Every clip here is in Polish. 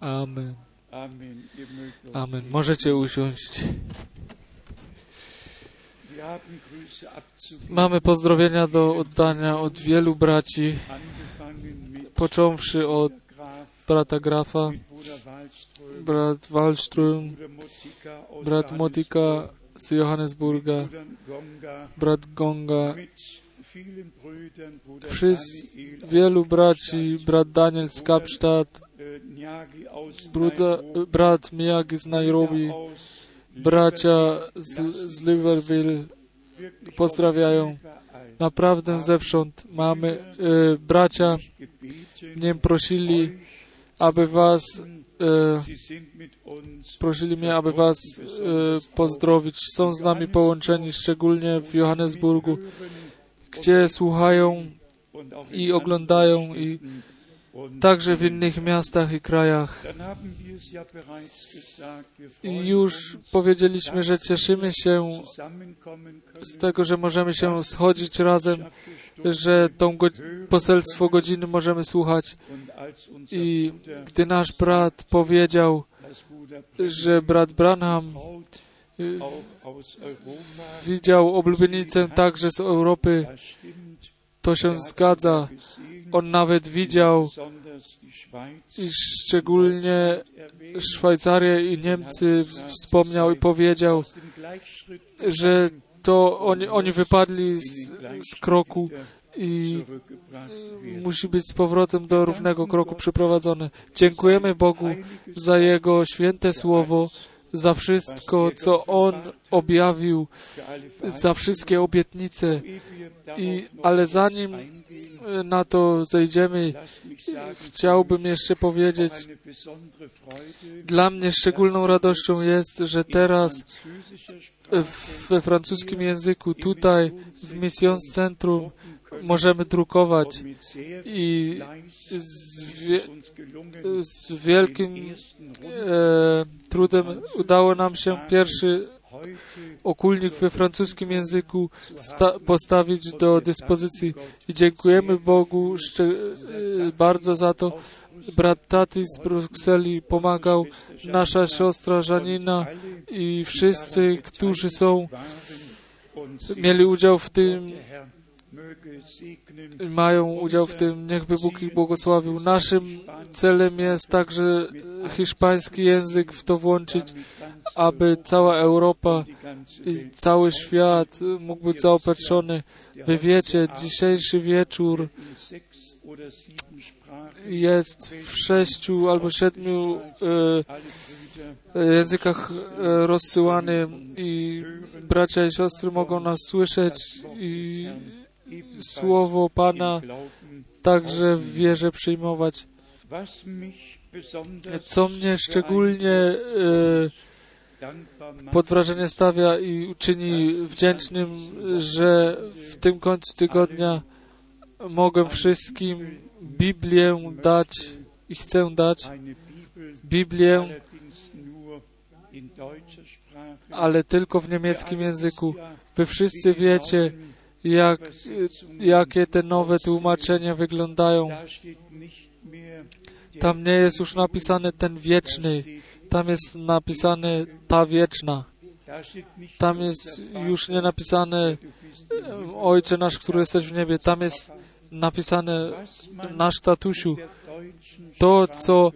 Amen. Amen. Możecie usiąść. Mamy pozdrowienia do oddania od wielu braci, począwszy od brata Grafa, brat Wallström, brat Motika z Johannesburga, brat Gonga, wszyscy, wielu braci, brat Daniel z Kapstadt, bruda, brat Miyagi z Nairobi, bracia z, z wirklich pozdrawiają. Naprawdę zewsząd mamy e, bracia, gebeten, nie prosili, aby was, e, prosili mnie, aby was e, pozdrowić. Są z nami połączeni, szczególnie w Johannesburgu, gdzie słuchają i oglądają i także w innych miastach i krajach. już powiedzieliśmy, że cieszymy się z tego, że możemy się schodzić razem, że tą go poselstwo godziny możemy słuchać. I gdy nasz brat powiedział, że brat Branham y, widział oblubienicę także z Europy, to się zgadza. On nawet widział szczególnie Szwajcarię i Niemcy wspomniał i powiedział, że to oni, oni wypadli z, z kroku i musi być z powrotem do równego kroku przyprowadzone. Dziękujemy Bogu za Jego święte słowo, za wszystko, co On objawił, za wszystkie obietnice. I, ale zanim na to zejdziemy, chciałbym jeszcze powiedzieć, dla mnie szczególną radością jest, że teraz we francuskim języku, tutaj w Missions Centrum możemy drukować i z, wie, z wielkim e, trudem udało nam się pierwszy okulnik we francuskim języku sta- postawić do dyspozycji i dziękujemy Bogu e, bardzo za to. Brat Tati z Brukseli pomagał, nasza siostra Żanina i wszyscy, którzy są, mieli udział w tym, Mają udział w tym, niechby Bóg ich błogosławił. Naszym celem jest także e, hiszpański język w to włączyć, aby cała Europa i cały świat mógł być zaopatrzony. Wy wiecie, dzisiejszy wieczór jest w sześciu albo siedmiu Brüder e, językach e, rozsyłany i bracia i siostry mogą nas słyszeć i słowo Pana także w wierze przyjmować. Co mnie szczególnie e, pod wrażenie stawia i uczyni wdzięcznym, że w tym końcu tygodnia mogę wszystkim Biblię dać i chcę dać Biblię, ale tylko w niemieckim języku. Wy wszyscy wiecie, jak, jakie te nowe tłumaczenia wyglądają. Tam nie jest już napisane ten wieczny, tam jest napisane ta wieczna. Tam jest już nie napisane Himmel. Ojcze nasz, który jesteś w niebie. Tam jest napisane nasz tatusiu. To, co,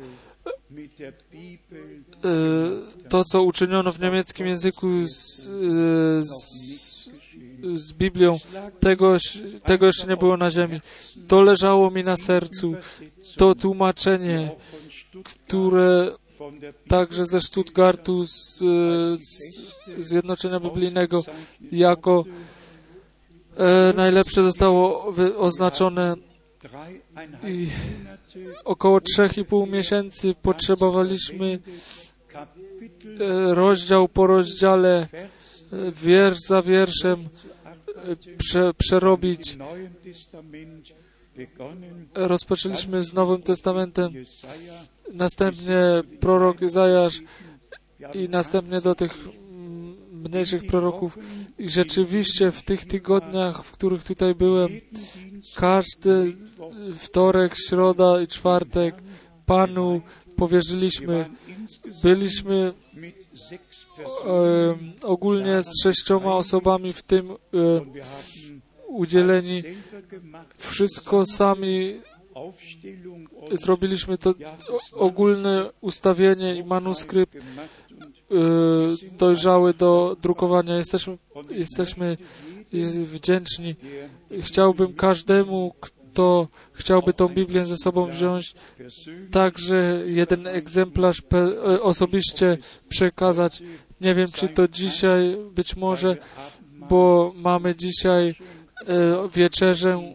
e, to, co uczyniono w niemieckim języku z, e, z, z Biblią, tego, tego jeszcze nie było na ziemi. To leżało mi na sercu. To tłumaczenie, które także ze Stuttgartu, z, z Zjednoczenia Biblijnego, jako e, najlepsze zostało oznaczone i około 3,5 miesięcy potrzebowaliśmy e, rozdział po rozdziale, e, wiersz za wierszem prze, przerobić. Rozpoczęliśmy z Nowym Testamentem, następnie prorok Izajasz wir i następnie do tych mniejszych proroków. I rzeczywiście w tych tygodniach, w których tutaj byłem, każdy wtorek, środa i czwartek Panu powierzyliśmy. Byliśmy ogólnie z sześcioma osobami w tym e, udzieleni. Wszystko sami zrobiliśmy to ogólne ustawienie i manuskrypt e, dojrzały do drukowania. Jesteśmy, jesteśmy wdzięczni. Chciałbym każdemu, kto chciałby tą Biblię ze sobą wziąć, także jeden egzemplarz e, osobiście przekazać. Nie wiem, czy to dzisiaj, być może, bo mamy dzisiaj e, wieczerzę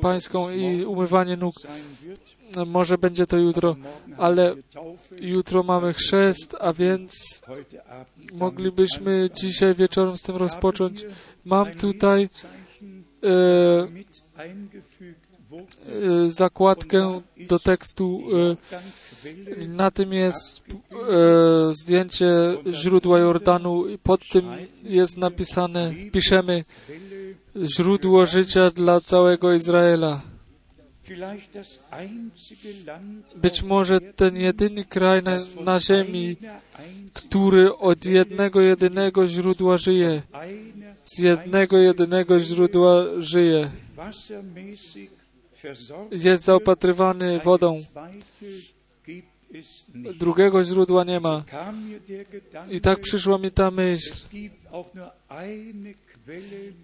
pańską i umywanie nóg. wird. Może będzie to jutro, ale jutro mamy chrzest, a więc moglibyśmy dzisiaj wieczorem z tym rozpocząć. Mam tutaj e, e, zakładkę do tekstu. Quelle na tym jest e, zdjęcie źródła Jordanu i pod tym jest napisane, piszemy źródło życia dla całego Izraela. Być może ten jedyny kraj na, na ziemi, który od jednego jedynego źródła żyje, z jednego jedynego źródła żyje. Jest zaopatrywany wodą. Drugiego źródła nie ma. I tak przyszła mi ta myśl.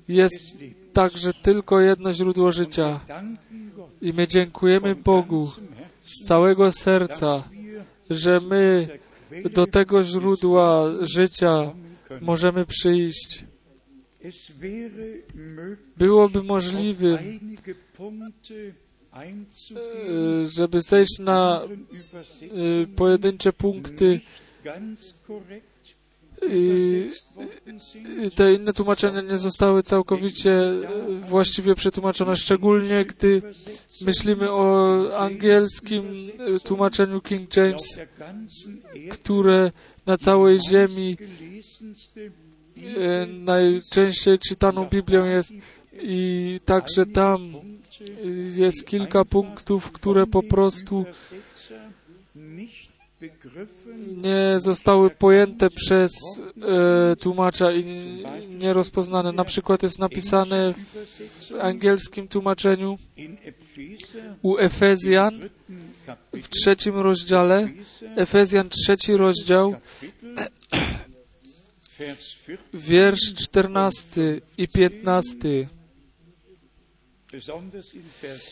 Jest także tylko jedno źródło życia. I my dziękujemy Bogu z całego serca, że my do tego źródła życia możemy przyjść. Byłoby auf e, żeby zejść na e, pojedyncze punkty. i te inne tłumaczenia nie zostały całkowicie e, właściwie przetłumaczone, szczególnie gdy myślimy o angielskim tłumaczeniu King James, które na całej ziemi najczęściej czytaną Biblią jest i także tam jest kilka punktów, które po prostu nie zostały pojęte przez e, tłumacza i nie rozpoznane. Na przykład jest napisane w angielskim tłumaczeniu u Efezjan w trzecim rozdziale, Efezjan trzeci rozdział, Kapitel Vers 4 wiersz 14 i 15.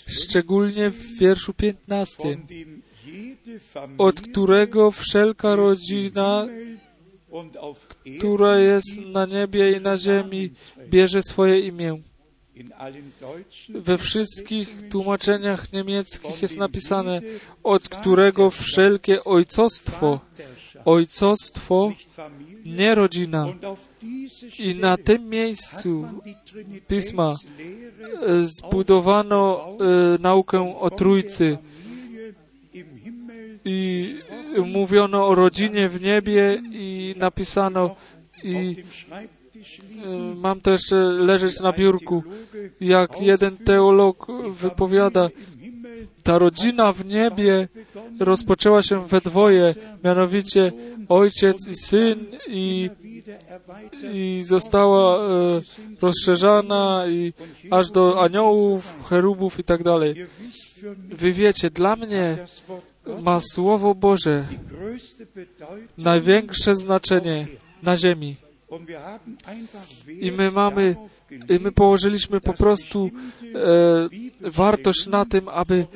Szczególnie w wierszu 15, von dem jede Familie od którego wszelka rodzina, która jest na niebie i na ziemi, bierze swoje imię. We wszystkich tłumaczeniach niemieckich jest napisane, od którego wszelkie ojcostwo, ojcostwo, nie rodzina. I na tym miejscu Pisma zbudowano e, naukę o Trójcy i mówiono o rodzinie w niebie i napisano i e, mam to jeszcze leżeć na biurku. Jak jeden teolog wypowiada, ta rodzina w niebie rozpoczęła się we dwoje, mianowicie ojciec i syn i, i została e, rozszerzana i aż do aniołów, cherubów i tak dalej. Wy wiecie, dla mnie ma Słowo Boże największe znaczenie na ziemi. I my mamy, my położyliśmy po prostu e, wartość na tym, aby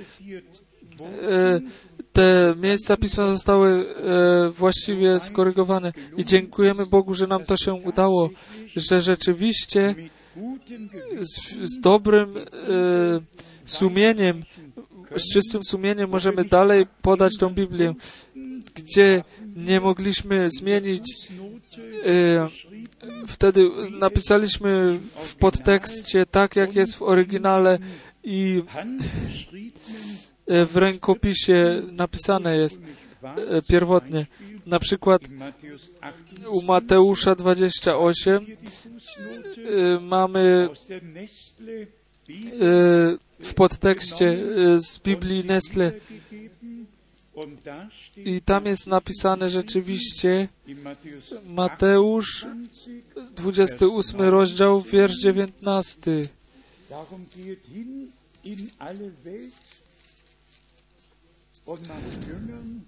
e, te miejsca pisma zostały e, właściwie skorygowane. I dziękujemy Bogu, że nam to się udało, że rzeczywiście z, z dobrym e, sumieniem, z czystym sumieniem możemy dalej podać tą Biblię, gdzie nie mogliśmy zmienić. E, wtedy napisaliśmy w podtekście tak, jak jest w oryginale i e, w rękopisie napisane jest e, pierwotnie. Na przykład in Matthäus 28 u Mateusza 28 hier die Fußnote e, mamy w podtekście z Biblii Nestle I tam jest napisane rzeczywiście Mateusz 20, 28 rozdział, wiersz 19. darum geht hin in alle Welt und macht Jüngern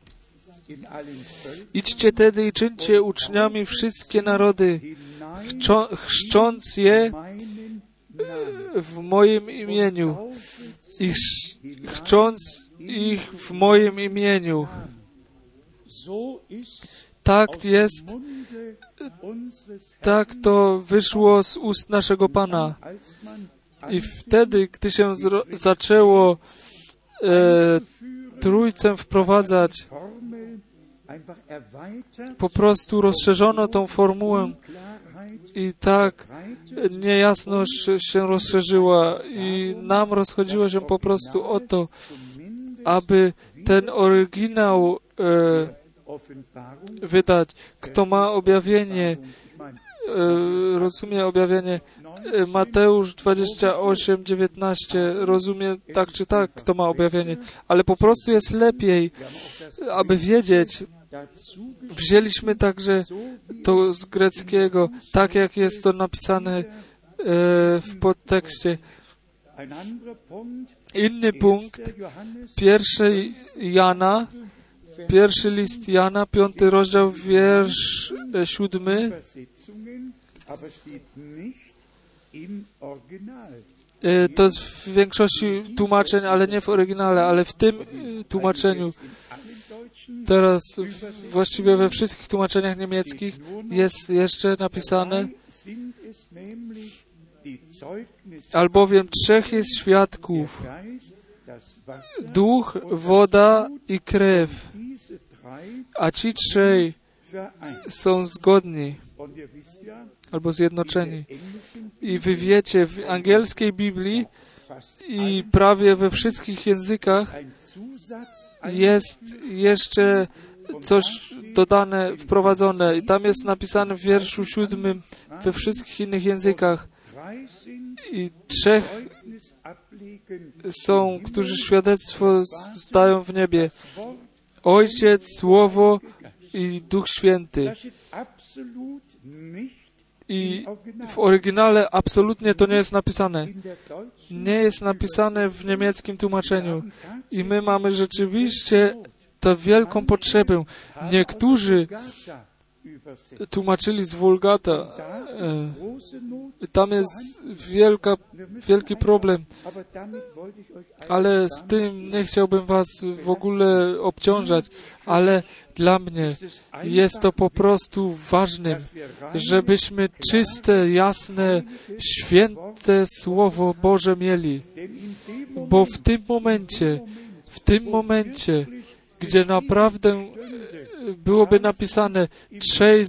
in allen Völkern Idźcie tedy i czyńcie uczniami wszystkie narody, chrzcząc je w moim imieniu. I chrz- chrzcząc ich w moim imieniu. Tak jest, tak to wyszło z ust naszego Pana. I wtedy, gdy się zaczęło e, trójcę wprowadzać, po prostu rozszerzono tą formułę i tak niejasność się rozszerzyła i nam rozchodziło się po prostu o to, aby ten oryginał e, wydać. Kto ma objawienie, e, rozumie objawienie. E, Mateusz 28, 19 rozumie tak czy tak, kto ma objawienie, ale po prostu jest lepiej, aby wiedzieć. Wzięliśmy także to z greckiego, tak jak jest to napisane e, w podtekście. Inny punkt, 1. Johannes pierwszy Jana, pierwszy list Jana, piąty rozdział, wiersz e, siódmy. E, To jest w większości tłumaczeń, ale nie w oryginale, ale w tym e, tłumaczeniu. Teraz właściwie we wszystkich tłumaczeniach niemieckich jest jeszcze napisane, albowiem trzech jest świadków, duch, woda i krew, a ci trzej są zgodni albo zjednoczeni. I wy wiecie, w angielskiej Biblii i prawie we wszystkich językach jest jeszcze coś dodane, wprowadzone. I tam jest napisane w wierszu siódmym we wszystkich innych językach. I trzech są, którzy świadectwo zdają w niebie. Ojciec, Słowo i Duch Święty. I w oryginale absolutnie to nie jest napisane. Nie jest napisane w niemieckim tłumaczeniu. I my mamy rzeczywiście tę wielką potrzebę. Niektórzy. Tłumaczyli z Vulgata. E, Tam jest wielka, wielki problem, ale z tym nie chciałbym Was w ogóle obciążać, ale dla mnie jest to po prostu ważnym, żebyśmy czyste, jasne, święte Słowo Boże mieli. Bo w tym momencie, w tym momencie, gdzie naprawdę byłoby napisane trzej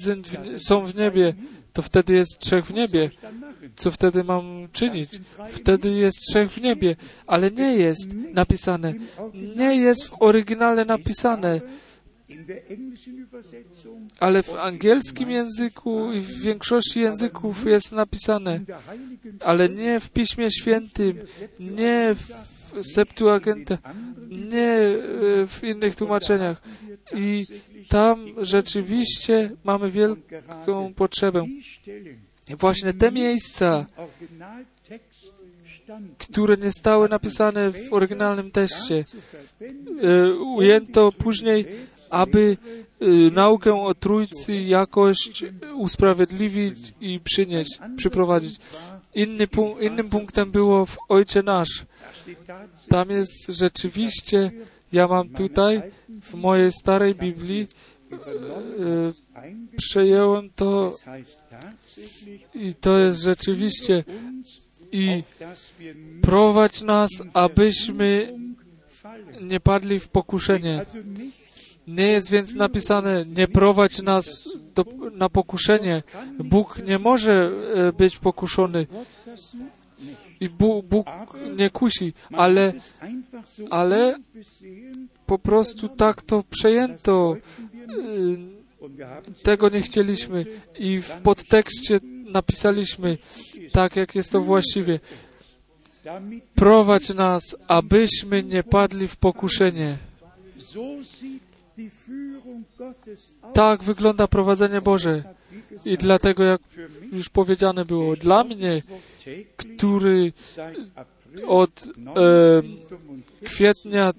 są w niebie, to wtedy jest trzech w niebie. Co wtedy mam czynić? Wtedy jest trzech w niebie, ale nie jest napisane. Nie jest w oryginale napisane, ale w angielskim języku i w większości języków jest napisane, ale nie w Piśmie Świętym, nie w Septuaginta, nie e, w innych tłumaczeniach. I tam rzeczywiście mamy wielką potrzebę. Właśnie te miejsca, które nie stały napisane w oryginalnym tekście, e, ujęto później, aby e, naukę o Trójcy jakoś usprawiedliwić i przynieść, przyprowadzić. Inny innym punktem było w Ojcze Nasz. Tam jest rzeczywiście, ja mam tutaj w mojej starej Biblii, e, przejąłem to i to jest rzeczywiście i prowadź nas, abyśmy nie padli w pokuszenie. Nie jest więc napisane, nie prowadź nas do, na pokuszenie. Bóg nie może e, być pokuszony i Bóg, Bóg nie kusi, ale, ale po prostu tak to przejęto. haben Tego nie chcieliśmy i w podtekście napisaliśmy tak, jak jest to właściwie. Prowadź nas, abyśmy nie padli w pokuszenie. Tak wygląda prowadzenie Boże. I dlatego, jak już powiedziane było, dla mnie, który od e, 1945 kwietnia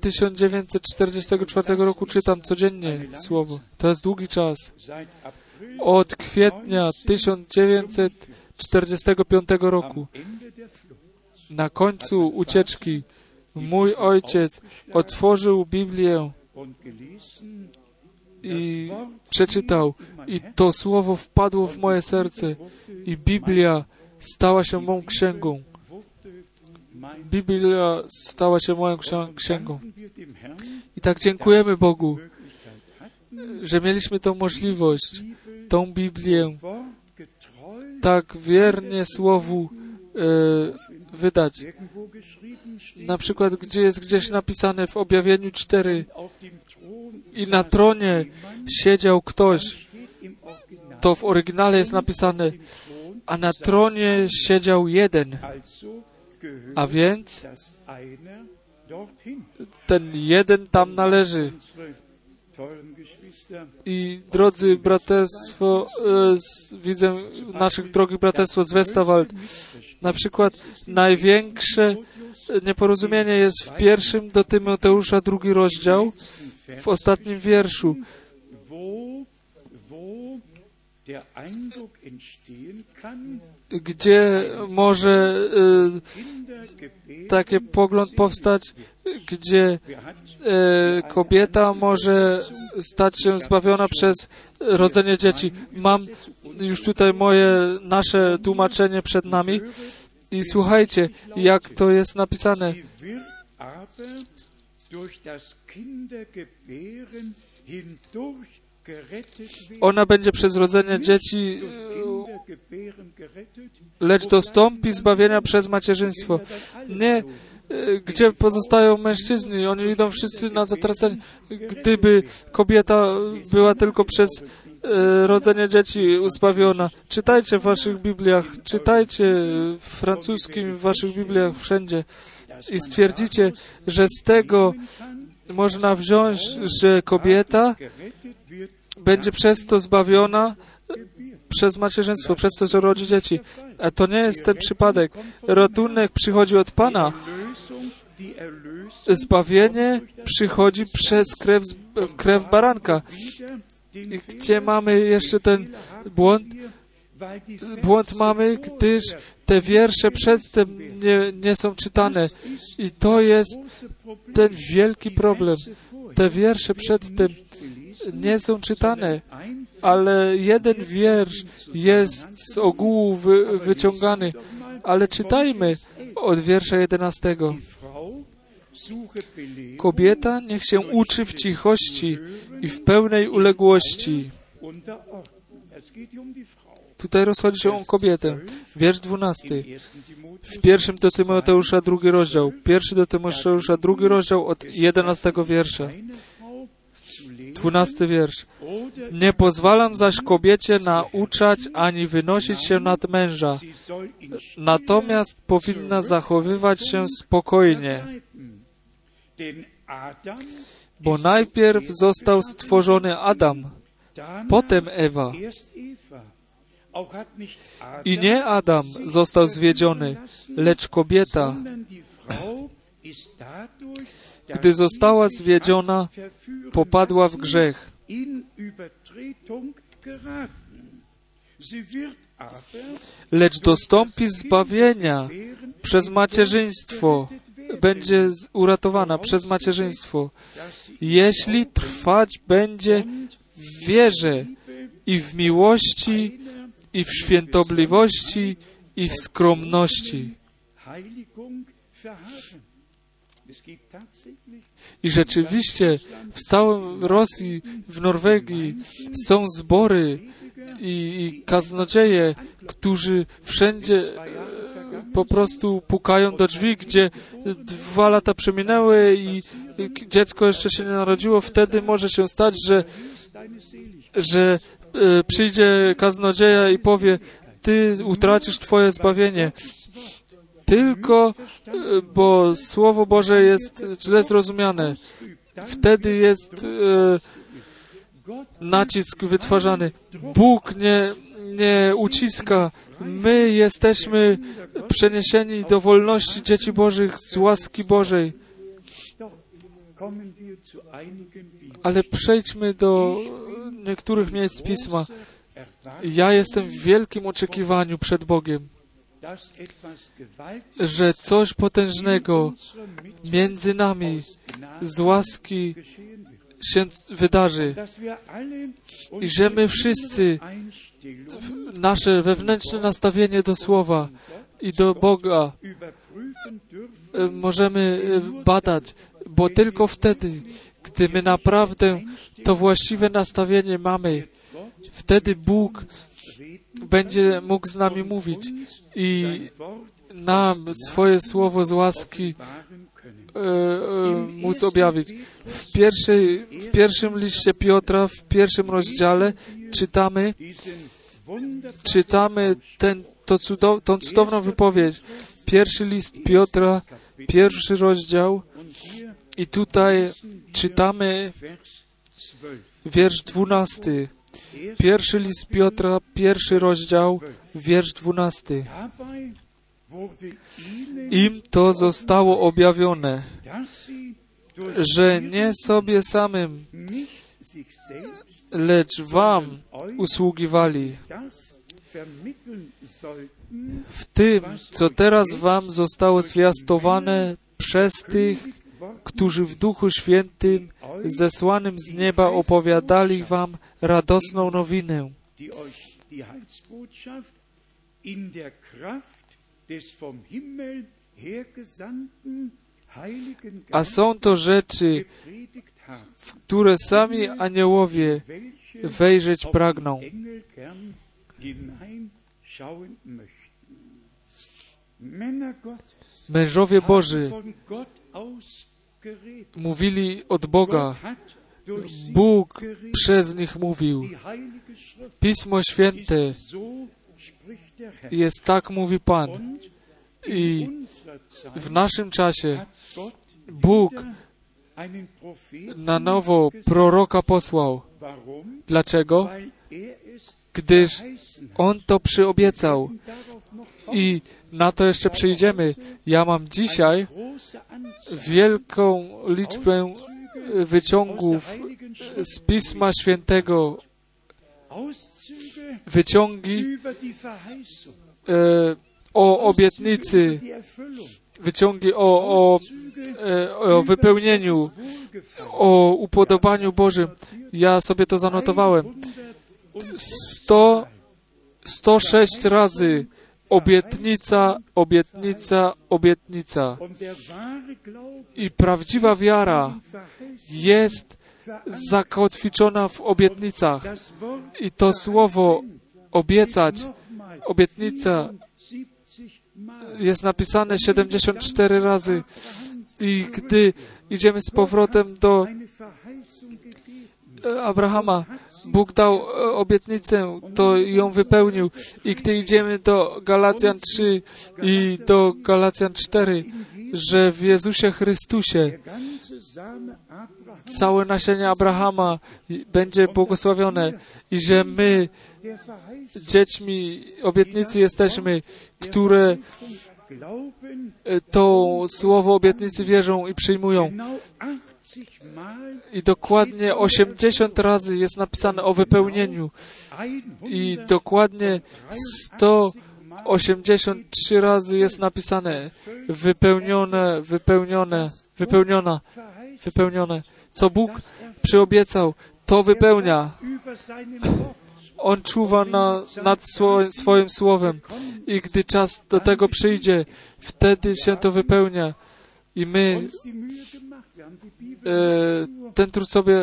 1944 roku czytam codziennie słowo. To jest długi czas. Od kwietnia 1945 roku, na końcu ucieczki, mój ojciec otworzył Biblię i przeczytał. I to słowo wpadło w moje serce. I Biblia stała się mą księgą. Biblia stała się moją księgą. I tak dziękujemy Bogu, że mieliśmy tą możliwość, tą Biblię tak wiernie Słowu e, wydać. Na przykład, gdzie jest gdzieś napisane w objawieniu 4 auf dem Thron i na tronie siedział ktoś, to w oryginale jest napisane, a na tronie siedział jeden. A więc ten jeden tam należy. I drodzy braterstwo, e, z, widzę naszych drogich braterstwo z Westerwald, na przykład największe nieporozumienie jest w pierwszym do Tymoteusza drugi rozdział, w ostatnim wierszu, gdzie może gebären, taki pogląd powstać, gdzie e, kobieta może stać się zbawiona przez rodzenie dzieci. Mam już tutaj moje, nasze tłumaczenie przed nami i słuchajcie, jak to jest napisane. Durch das Kindergebären hindurch. Ona będzie przez rodzenie dzieci, e, lecz dostąpi zbawienia przez macierzyństwo. Nie, e, gdzie pozostają mężczyźni, oni idą wszyscy na zatracenie. Gdyby kobieta była tylko przez e, rodzenie dzieci uzbawiona. Czytajcie w waszych Bibliach, czytajcie w francuskim w waszych Bibliach wszędzie i stwierdzicie, że z tego można wziąć, że kobieta będzie przez to zbawiona przez macierzyństwo, przez to, że rodzi dzieci. A to nie jest ten przypadek. Ratunek przychodzi od Pana. Zbawienie przychodzi przez krew, krew baranka. Gdzie mamy jeszcze ten błąd? Błąd mamy, gdyż te wiersze przedtem nie, nie są czytane. I to jest ten wielki problem. Te wiersze przedtem nie są czytane, ale jeden wiersz jest z ogółu wy, wyciągany. Ale czytajmy od wiersza jedenastego. Kobieta niech się uczy w cichości i w pełnej uległości. Tutaj rozchodzi się o kobietę. Wiersz dwunasty. 1. Timotheus W pierwszym do Tymoteusza drugi rozdział. Pierwszy do Tymoteusza drugi rozdział od jedenastego wiersza. Dwunasty wiersz. Nie pozwalam zaś kobiecie nauczać ani wynosić się nad męża. Natomiast powinna zachowywać się spokojnie, bo najpierw został stworzony Adam, potem Ewa. I nie Adam został zwiedziony, lecz kobieta, gdy została zwiedziona, popadła w grzech. Lecz dostąpi zbawienia przez macierzyństwo. Będzie uratowana przez macierzyństwo, jeśli trwać będzie w wierze i w miłości i w świętobliwości i w skromności. I rzeczywiście w całym Rosji, w Norwegii są zbory i, i kaznodzieje, którzy wszędzie e, po prostu pukają do drzwi, gdzie dwa lata przeminęły i dziecko jeszcze się nie narodziło. Wtedy może się stać, że, że e, przyjdzie kaznodzieja i powie, ty utracisz twoje zbawienie. Tylko, e, bo Słowo Boże jest źle zrozumiane. wtedy jest e, nacisk wytwarzany. Bóg nie, nie uciska. My jesteśmy przeniesieni do wolności dzieci Bożych z łaski Bożej. Ale przejdźmy do niektórych miejsc Pisma. Ja jestem w wielkim oczekiwaniu przed Bogiem, że coś potężnego między nami z łaski się wydarzy i że my wszyscy nasze wewnętrzne nastawienie do Słowa i do Boga e, możemy e, badać, bo tylko wtedy, gdy my naprawdę to właściwe nastawienie mamy, wtedy Bóg będzie mógł z nami mówić i nam swoje słowo z łaski e, e, móc objawić. W, pierwszej, w pierwszym liście Piotra, w pierwszym rozdziale czytamy, czytamy ten, to cudow, tą cudowną wypowiedź. Pierwszy list Piotra, pierwszy rozdział i tutaj czytamy wiersz dwunasty. Pierwszy list Piotra, pierwszy rozdział, wiersz dwunasty. Im to zostało objawione, że nie sobie samym, lecz Wam usługiwali. W tym, co teraz Wam zostało zwiastowane przez tych, którzy w Duchu Świętym zesłanym z nieba opowiadali Wam radosną nowinę. A są to rzeczy, w które sami aniołowie wejrzeć pragną. Mężowie Boży mówili od Boga. Bóg przez nich mówił. Pismo Święte jest tak, mówi Pan. I w naszym czasie Bóg na nowo proroka posłał. Dlaczego? Gdyż On to przyobiecał. I na to jeszcze przyjdziemy. Ja mam dzisiaj wielką liczbę wyciągów z Pisma Świętego, wyciągi e, o obietnicy, wyciągi o, o, e, o wypełnieniu, o upodobaniu Bożym. Ja sobie to zanotowałem. 100, 106 razy obietnica, obietnica, obietnica. I prawdziwa wiara jest zakotwiczona w obietnicach. I to słowo obiecać, obietnica jest napisane 74 razy. I gdy idziemy z powrotem do Abrahama, Bóg dał e, obietnicę, to ją wypełnił. I gdy idziemy do Galacjan 3 i do Galacjan 4, że w Jezusie Chrystusie całe nasienie Abrahama będzie błogosławione i że my dziećmi obietnicy jesteśmy, które e, to słowo obietnicy wierzą i przyjmują. I dokładnie 80 razy jest napisane o wypełnieniu. I dokładnie 183 razy jest napisane wypełnione, wypełnione, wypełniona, wypełnione. Co Bóg przyobiecał, to wypełnia. On czuwa na, nad swoim, słowem i gdy czas do tego przyjdzie, wtedy się to wypełnia. I my ten trud sobie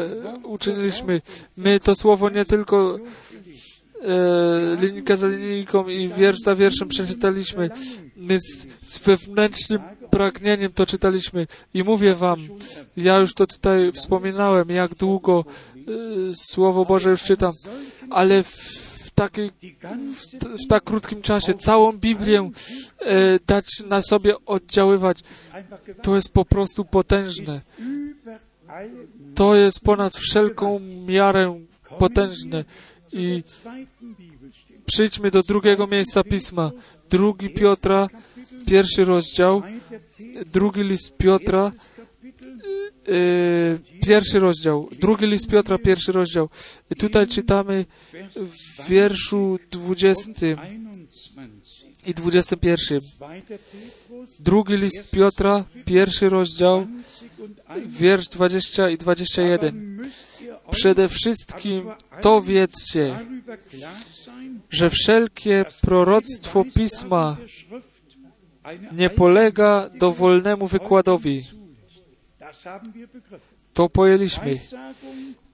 uczyniliśmy. My to słowo nie tylko e, linijka za linijką i wiersz za wierszem przeczytaliśmy. My z, z wewnętrznym pragnieniem to czytaliśmy. I mówię wam, ja już to tutaj wspominałem, jak długo e, Słowo Boże już czytam, ale w, w, tak krótkim czasie całą Biblię e, dać na sobie oddziaływać, to jest po prostu potężne To jest ponad wszelką miarę potężne. I przyjdźmy do drugiego miejsca pisma. Drugi Piotra, pierwszy rozdział, drugi list Piotra, pierwszy rozdział, drugi list Piotra, pierwszy rozdział. I tutaj czytamy w wierszu 20 21. i 21. Zweiter Petrus, Drugi list Piotra, pierwszy rozdział, 20 und 21. wiersz 20 i 21. Müsst ihr euch Przede wszystkim to wiedzcie, że wszelkie proroctwo Pisma nie polega dowolnemu wykładowi. To pojęliśmy.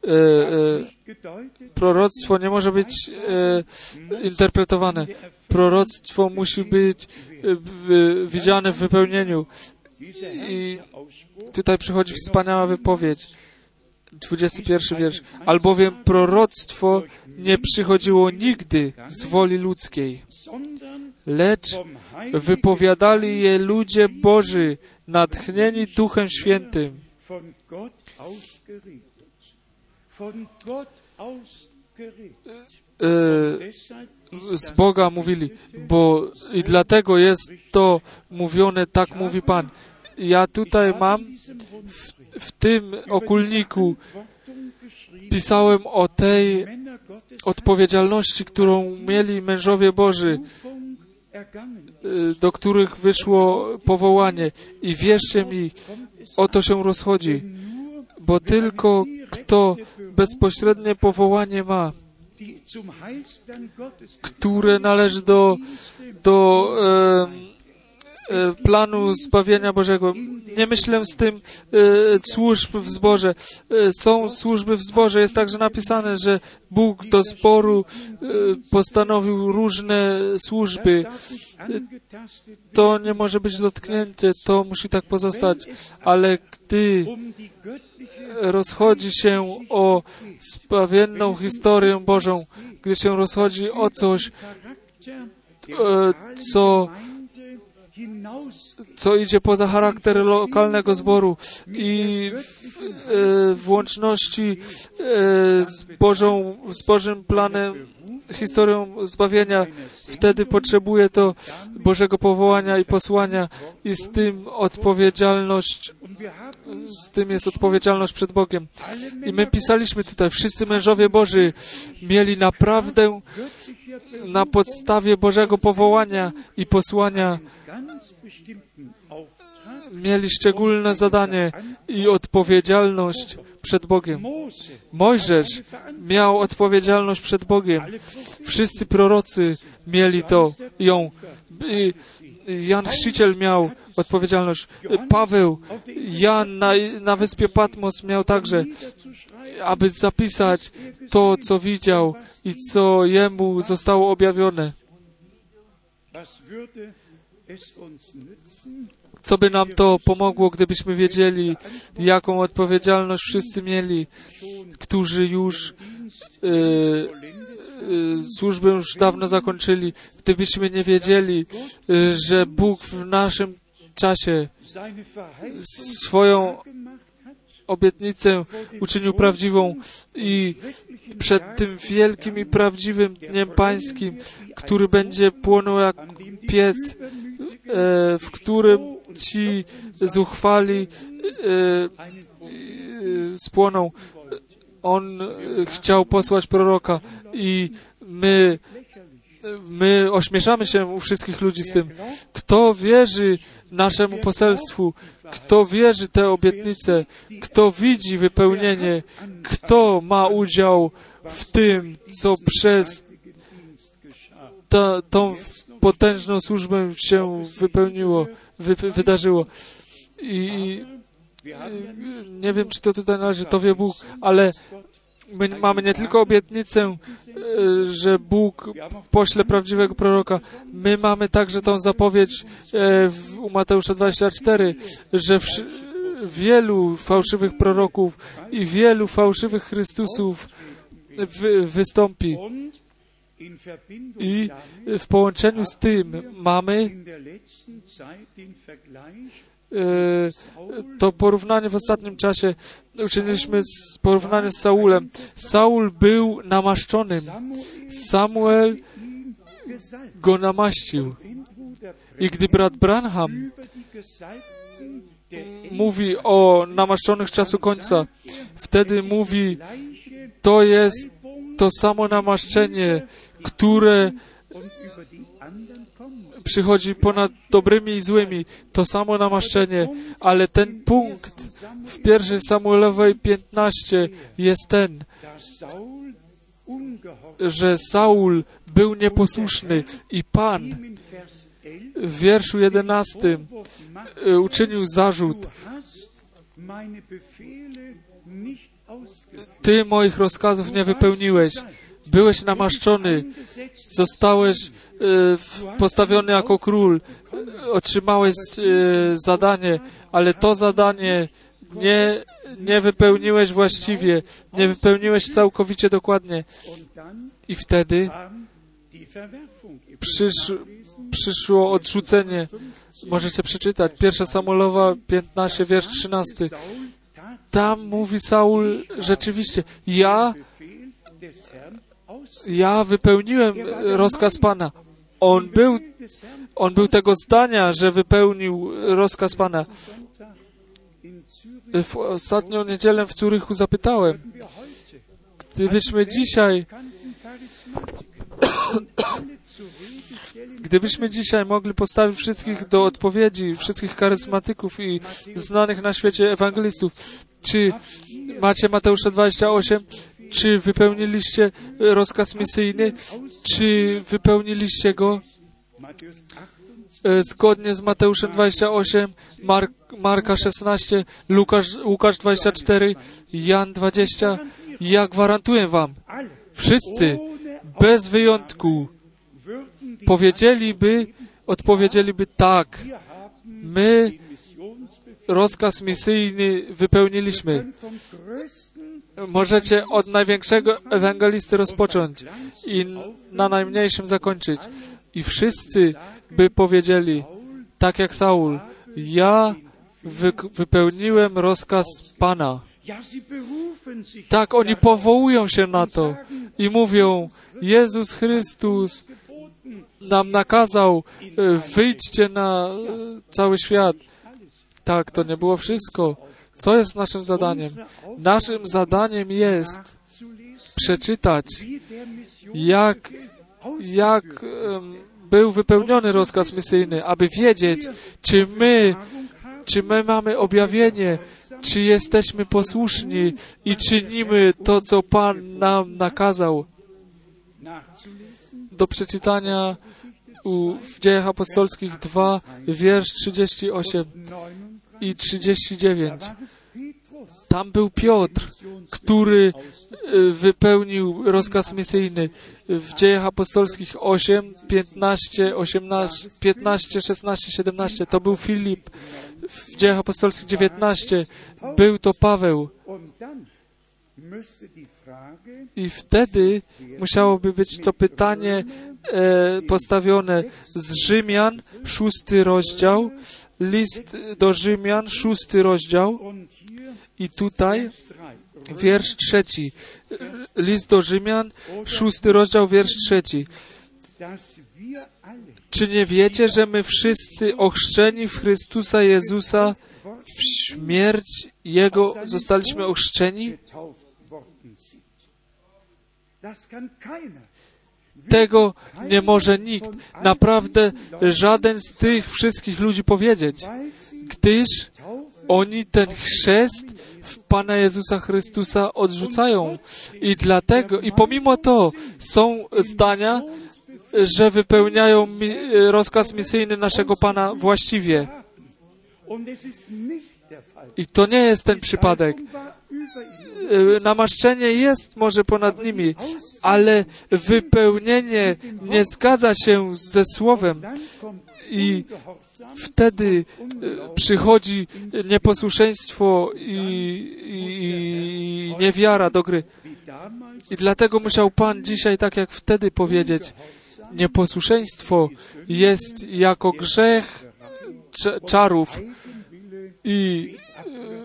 E, e, proroctwo nie może być e, interpretowane. Proroctwo musi być e, w, widziane w wypełnieniu. I tutaj przychodzi wspaniała wypowiedź. 21 wiersz. Albowiem proroctwo nie przychodziło nigdy z woli ludzkiej, lecz wypowiadali je ludzie Boży, natchnieni Duchem Świętym. E, z Boga mówili, bo i dlatego jest to mówione, tak mówi Pan. Ja tutaj mam w, w tym okulniku pisałem o tej odpowiedzialności, którą mieli mężowie Boży, do których wyszło powołanie. I wierzcie mi, o to się rozchodzi, bo tylko kto bezpośrednie powołanie ma, które należy do, do e, planu zbawienia Bożego. Nie myślę z tym e, służb w zborze. E, są służby w zborze. Jest także napisane, że Bóg do zboru e, postanowił różne służby. To nie może być dotknięte, to musi tak pozostać. Ale gdy rozchodzi się o zbawienną historię Bożą, gdy się rozchodzi o coś, e, co co idzie poza charakter lokalnego zboru i w, e, w łączności e, z, Bożą, z Bożym planem, historią zbawienia, wtedy potrzebuje to Bożego powołania i posłania i z tym odpowiedzialność, z tym jest odpowiedzialność przed Bogiem. I my pisaliśmy tutaj, wszyscy mężowie Boży mieli naprawdę na podstawie Bożego powołania i posłania. Mieli szczególne zadanie i odpowiedzialność przed Bogiem. Mojżesz miał odpowiedzialność przed Bogiem. Wszyscy prorocy mieli to, ją. Jan Chrzciciel miał odpowiedzialność. Paweł, Jan na, na wyspie Patmos miał także, aby zapisać to, co widział i co jemu zostało objawione. Co by nam to pomogło, gdybyśmy wiedzieli, jaką odpowiedzialność wszyscy mieli, którzy już e, e, służbę już dawno zakończyli, gdybyśmy nie wiedzieli, e, że Bóg w naszym czasie swoją obietnicę uczynił prawdziwą i przed tym wielkim i prawdziwym Dniem Pańskim, który będzie płonął jak piec, w którym ci zuchwali e, e, spłoną. On e, chciał posłać proroka i my, my ośmieszamy się u wszystkich ludzi z tym. Kto wierzy naszemu poselstwu, kto wierzy te obietnice, kto widzi wypełnienie, kto ma udział w tym, co przez tą potężną służbę się wypełniło, wy, wydarzyło. I nie wiem, czy to tutaj należy, to wie Bóg, ale my mamy nie tylko obietnicę, y, że Bóg pośle prawdziwego proroka, my mamy także tą zapowiedź e, u Mateusza 24, że wielu fałszywych proroków i wielu fałszywych Chrystusów wy, wystąpi. I w połączeniu z tym mamy Vergleich to porównanie w ostatnim czasie uczyniliśmy z, porównanie z Saulem. Saul był namaszczonym. Samuel go namaścił. I gdy brat Branham mówi o namaszczonych czasu końca, wtedy mówi, to jest to samo namaszczenie, które przychodzi ponad dobrymi i złymi, to samo namaszczenie, ale ten punkt w pierwszej Samuelowej 15 jest ten, że Saul był nieposłuszny i Pan w wierszu 11 uczynił zarzut. Ty moich rozkazów nie wypełniłeś. Byłeś namaszczony, zostałeś e, postawiony jako król, otrzymałeś e, zadanie, ale to zadanie nie, nie wypełniłeś właściwie, nie wypełniłeś całkowicie dokładnie. I wtedy przysz, przyszło odrzucenie. Możecie przeczytać. Pierwsza Samuelowa 15, wiersz 13. Tam mówi Saul rzeczywiście, ja ja wypełniłem rozkaz Pana. On był, on był tego zdania, że wypełnił rozkaz Pana. W ostatnią niedzielę w Curychu zapytałem, gdybyśmy dzisiaj Gdybyśmy dzisiaj mogli postawić wszystkich do odpowiedzi, wszystkich charyzmatyków i znanych na świecie ewangelistów, czy macie Mateusza 28, czy wypełniliście rozkaz misyjny, czy wypełniliście go e, zgodnie z Mateuszem 28, Mark, Marka 16, Lukasz, Łukasz 24, Jan 20. Ja gwarantuję wam, wszyscy, bez wyjątku, powiedzieliby, odpowiedzieliby tak, my rozkaz misyjny wypełniliśmy. Możecie od największego ewangelisty rozpocząć i na najmniejszym zakończyć. I wszyscy by powiedzieli, tak jak Saul, ja wy wypełniłem rozkaz Pana. Tak, oni powołują się na to i mówią, Jezus Chrystus nam nakazał, e, wyjdźcie na e, cały świat. Tak, to nie było wszystko. Co jest naszym zadaniem? Naszym zadaniem jest przeczytać, jak, jak um, był wypełniony rozkaz misyjny, aby wiedzieć, czy my, czy my mamy objawienie, czy jesteśmy posłuszni i czynimy to, co Pan nam nakazał. Do przeczytania w Dziejach Apostolskich 2, wiersz 38 i 39. Tam był Piotr, który e, wypełnił rozkaz misyjny w Dziejach Apostolskich 8, 15, 18, 15, 16, 17. To był Filip. W Dziejach Apostolskich 19 był to Paweł. I wtedy musiałoby być to pytanie e, postawione z Rzymian, szósty rozdział, list do Rzymian, szósty rozdział i tutaj wiersz trzeci. List do Rzymian, szósty rozdział, wiersz trzeci. Czy nie wiecie, że my wszyscy ochrzczeni w Chrystusa Jezusa w śmierć Jego zostaliśmy ochrzczeni? Tego nie może nikt, naprawdę żaden z tych wszystkich ludzi powiedzieć, gdyż oni ten chrzest w Pana Jezusa Chrystusa odrzucają. I dlatego, i pomimo to są zdania, że wypełniają rozkaz misyjny naszego Pana właściwie. I to nie jest ten przypadek. Y, namaszczenie jest może ponad nimi, ale wypełnienie nie zgadza się ze Słowem i wtedy y, przychodzi nieposłuszeństwo i, i, i niewiara do gry. I dlatego musiał Pan dzisiaj, tak jak wtedy powiedzieć, nieposłuszeństwo jest jako grzech czarów i e,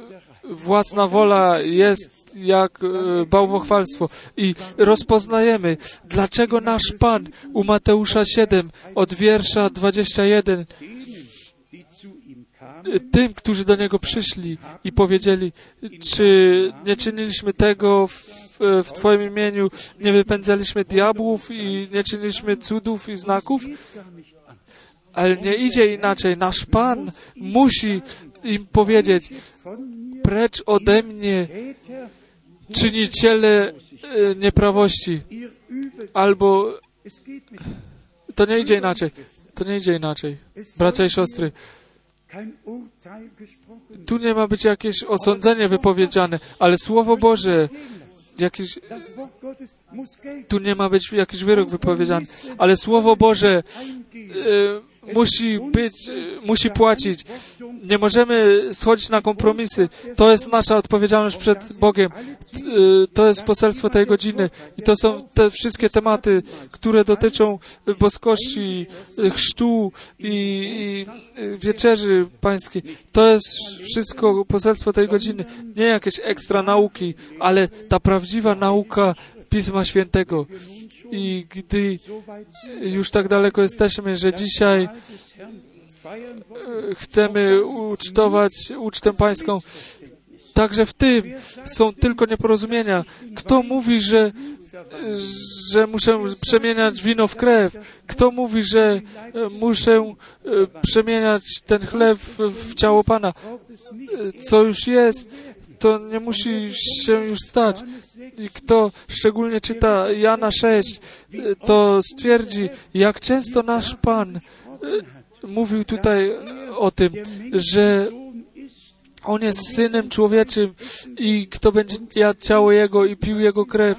własna wola jest jak e, bałwochwalstwo. I rozpoznajemy, dlaczego nasz Pan u Mateusza 7 od wiersza 21 die zu ihm kamen, tym, którzy do Niego przyszli i powiedzieli, czy nie czyniliśmy tego w, w Twoim imieniu, nie wypędzaliśmy diabłów i nie czyniliśmy cudów i znaków? Ale nie idzie inaczej. Nasz Pan musi im powiedzieć, precz ode mnie, czyniciele e, nieprawości. Albo to nie idzie inaczej. To nie idzie inaczej. Bracia i siostry, tu nie ma być jakieś osądzenie wypowiedziane, ale Słowo Boże, jakiś, tu nie ma być jakiś wyrok wypowiedziany, ale Słowo Boże e, musi być, musi płacić. Nie możemy schodzić na kompromisy. To jest nasza odpowiedzialność przed Bogiem. E, To jest poselstwo tej godziny. I to są te wszystkie tematy, które dotyczą boskości, chrztu i, i wieczerzy pańskiej. To jest wszystko poselstwo tej godziny. Nie jakieś ekstra nauki, ale ta prawdziwa nauka Pisma Świętego. I gdy już tak daleko jesteśmy, że dzisiaj e, chcemy ucztować ucztę pańską, także w tym są tylko nieporozumienia. Kto mówi, że, że muszę przemieniać wino w krew? Kto mówi, że e, muszę e, przemieniać ten chleb w, ciało Pana? Co już jest, to nie musi się już stać. I kto szczególnie czyta Jana 6, e, to stwierdzi, jak często nasz Pan e, mówił tutaj o tym, że On jest Synem Człowieczym i kto będzie jadł ciało Jego i pił Jego krew,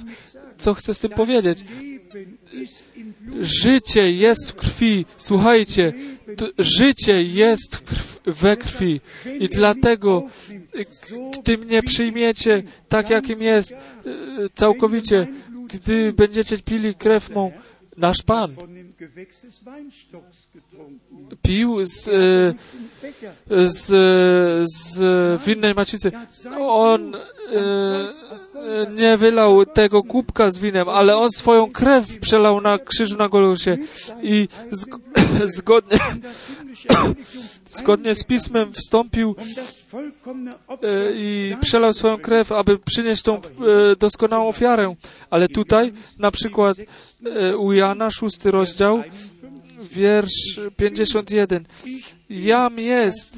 co chce z tym powiedzieć? Życie jest w krwi. Słuchajcie, życie jest we krwi. I dlatego, gdy mnie przyjmiecie tak, jakim jest, y, całkowicie, gdy będziecie pili krew mą, nasz Pan pił z, Becher. z, z winnej macicy. On y, nie wylał tego kubka z winem, ale on swoją krew przelał na krzyżu na Golgocie i zg zgodnie, zgodnie z pismem wstąpił e, i przelał swoją krew, aby przynieść tą e, doskonałą ofiarę. Ale tutaj, na przykład e, u Jana, szósty rozdział, wiersz 51. Jam jest,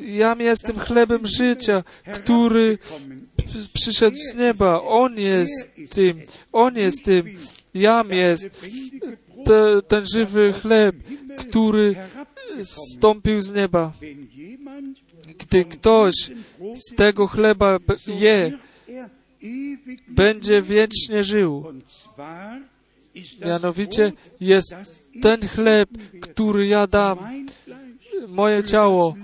jam jest tym chlebem życia, który przyszedł z nieba. On jest tym, On jest tym. Jam jest te, ten żywy chleb, który stąpił z nieba. Gdy ktoś z tego chleba je, będzie wiecznie żył. Mianowicie jest ten chleb, który ja dam, moje ciało.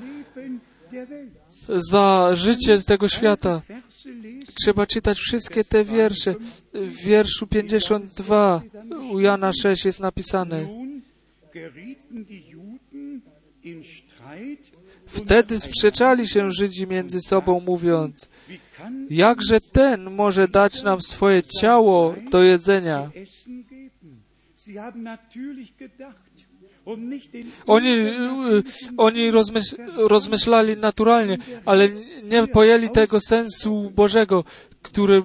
Za życie tego świata. Trzeba czytać wszystkie te wiersze. W wierszu 52 u Jana 6 jest napisane. Wtedy sprzeczali się Żydzi między sobą, mówiąc, jakże ten może dać nam swoje ciało do jedzenia? Oni, oni rozmyśl, rozmyślali naturalnie, ale nie pojęli tego sensu Bożego, który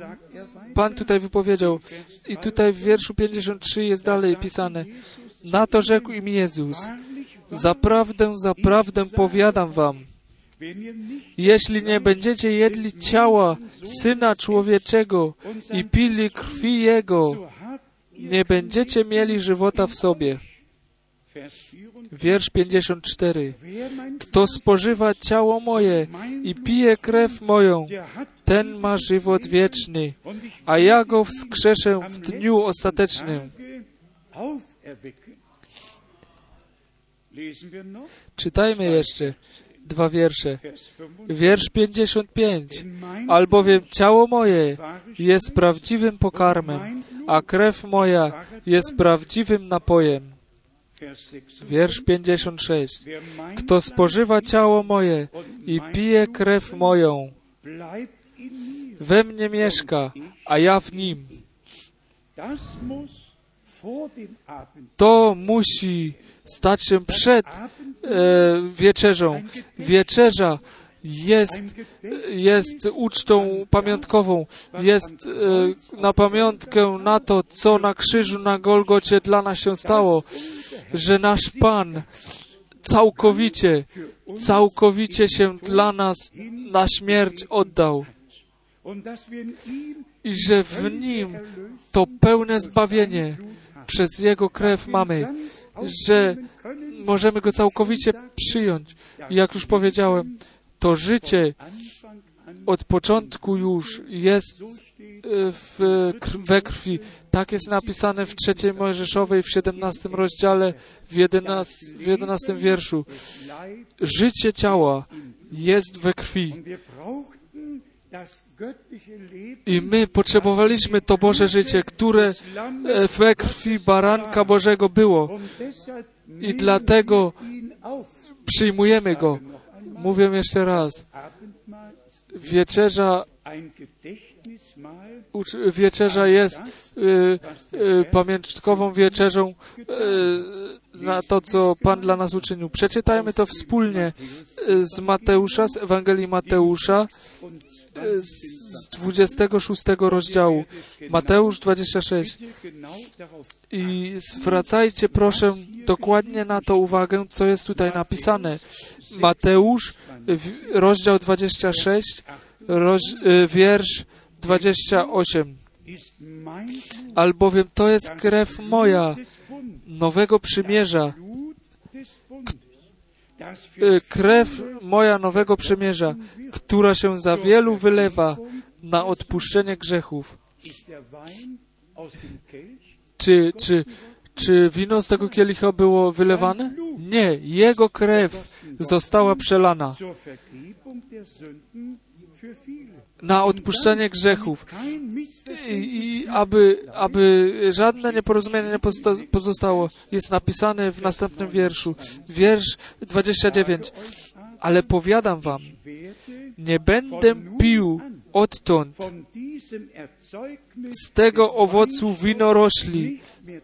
Pan tutaj wypowiedział. I tutaj w wierszu 53 jest dalej pisane. Na to rzekł im Jezus. Zaprawdę, zaprawdę powiadam wam, jeśli nie będziecie jedli ciała Syna Człowieczego i pili krwi Jego, nie będziecie mieli żywota w sobie. Vers 54. Wiersz 54. Wer mein Kto spożywa ciało moje i pije krew moją, ten ma żywot wieczny, a ja go wskrzeszę w dniu ostatecznym. Czytajmy jeszcze dwa wiersze. Vers 55. Wiersz 55. Denn mein Albowiem ciało moje jest prawdziwym pokarmem, a krew moja jest prawdziwym napojem. Wiersz 56. Wer mein Kto spożywa ciało moje i pije krew moją, we mnie mieszka, a ja w nim. To musi stać się przed e, wieczerzą. Wieczerza jest, jest ucztą pamiątkową, jest e, na pamiątkę na to, co na krzyżu na Golgocie dla nas się stało, że nasz Pan całkowicie, całkowicie się dla nas na śmierć oddał i że w Nim to pełne zbawienie przez Jego krew mamy, że możemy Go całkowicie przyjąć. I jak już powiedziałem, to życie od początku już jest e, w, we krwi. Tak jest napisane w trzeciej Mojżeszowej w 17 rozdziale w 11, w 11 wierszu. Życie ciała jest we krwi. I my potrzebowaliśmy to Boże życie, które e, we krwi baranka Bożego było. I dlatego przyjmujemy go. Mówię jeszcze raz. Wieczerza, wieczerza jest y, y, pamiątkową wieczerzą y, na to, co Pan dla nas uczynił. Przeczytajmy to wspólnie z Mateusza, z Ewangelii Mateusza, z 26 rozdziału. Mateusz 26. bitte genau darauf I zwracajcie proszę dokładnie na to uwagę, co jest tutaj napisane. Mateusz, rozdział 26, roz, wiersz 28. ist mein Blut, Albowiem to jest krew moja, nowego przymierza, y, krew moja nowego przymierza, która się za wielu wylewa na odpuszczenie grzechów. Czy, czy, czy wino z tego kielicha było wylewane? Nie, jego krew została przelana na odpuszczenie grzechów. I, aby, aby żadne nieporozumienie nie pozosta- pozostało, jest napisane w następnym wierszu. Wiersz 29. Ale powiadam wam, nie będę pił odtąd z tego owocu winorośli,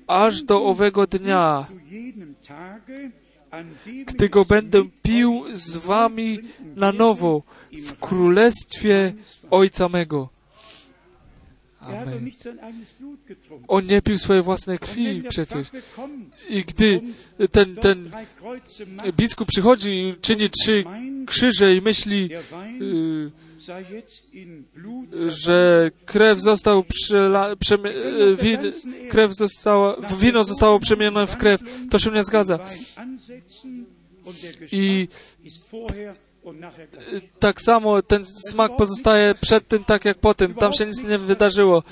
aż do owego dnia, gdy go będę pił z wami na nowo w królestwie Ojca mego. er Amen. On nie pił swojej własnej krwi przecież. I gdy ten, ten biskup przychodzi i czyni trzy krzyże i myśli, y, że krew został przela, przemie, y, win, krew została, wino zostało przemienione w krew. To się nie zgadza. I Tak samo ten smak pozostaje przed tym, tak jak po tym. Tam się nic nie wydarzyło.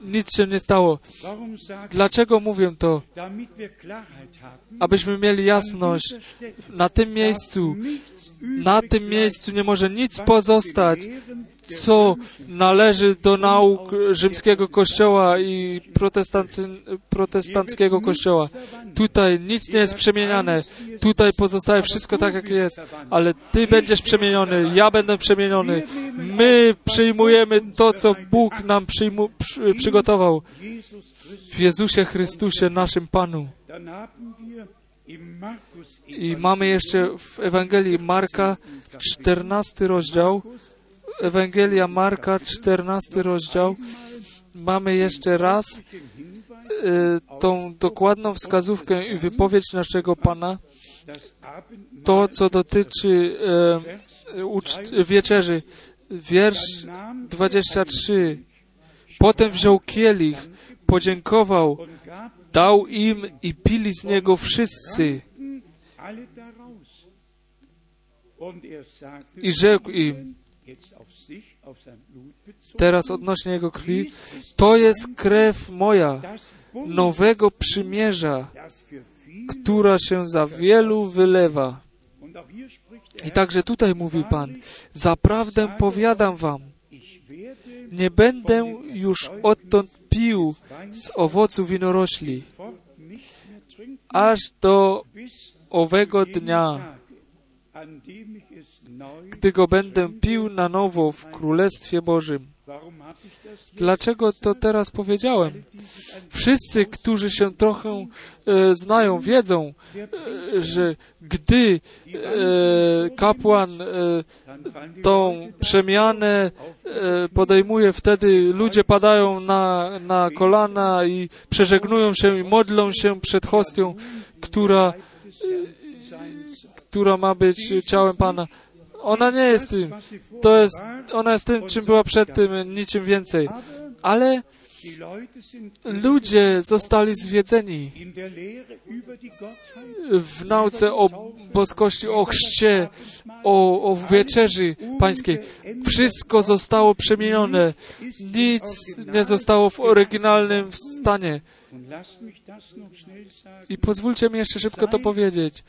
Nic się nie stało. Dlaczego mówię to? Abyśmy mieli jasność. Na tym miejscu, na tym miejscu nie może nic pozostać, co należy do nauk rzymskiego kościoła i protestanckiego kościoła. Tutaj nic nie jest przemieniane. Tutaj pozostaje wszystko tak, jak jest. Ale Ty będziesz przemieniony, ja będę przemieniony. My przyjmujemy to, co Bóg nam przyjmu, przy, przygotował w Jezusie Chrystusie, naszym Panu. I mamy jeszcze w Ewangelii Marka 14 rozdział. Ewangelia Marka 14 rozdział. Mamy jeszcze raz y, tą dokładną wskazówkę i wypowiedź naszego Pana, to co dotyczy e, wieczerzy. Wiersz nahm 23. Potem wziął kielich, podziękował, dał im i pili z niego wszyscy. I rzekł im, teraz odnośnie jego krwi, to jest krew moja, nowego przymierza, która się za wielu wylewa. I także tutaj mówi Pan, zaprawdę powiadam wam, nie będę już odtąd pił z owocu winorośli aż do owego dnia, gdy go będę pił na nowo w Królestwie Bożym. Dlaczego to teraz powiedziałem? Wszyscy, którzy się trochę e, znają, wiedzą, e, że gdy e, kapłan e, tą przemianę e, podejmuje, wtedy ludzie padają na, na kolana i przeżegnują się i modlą się przed hostią, która, soll. która ma być ciałem Pana. Ona nie jest tym. To jest, ona jest tym, czym była przed tym, niczym więcej. Ale ludzie zostali zwiedzeni w nauce o boskości, o chrzcie, o, o wieczerzy pańskiej. Wszystko zostało przemienione. Nic nie zostało w oryginalnym stanie. I pozwólcie mi jeszcze szybko to powiedzieć.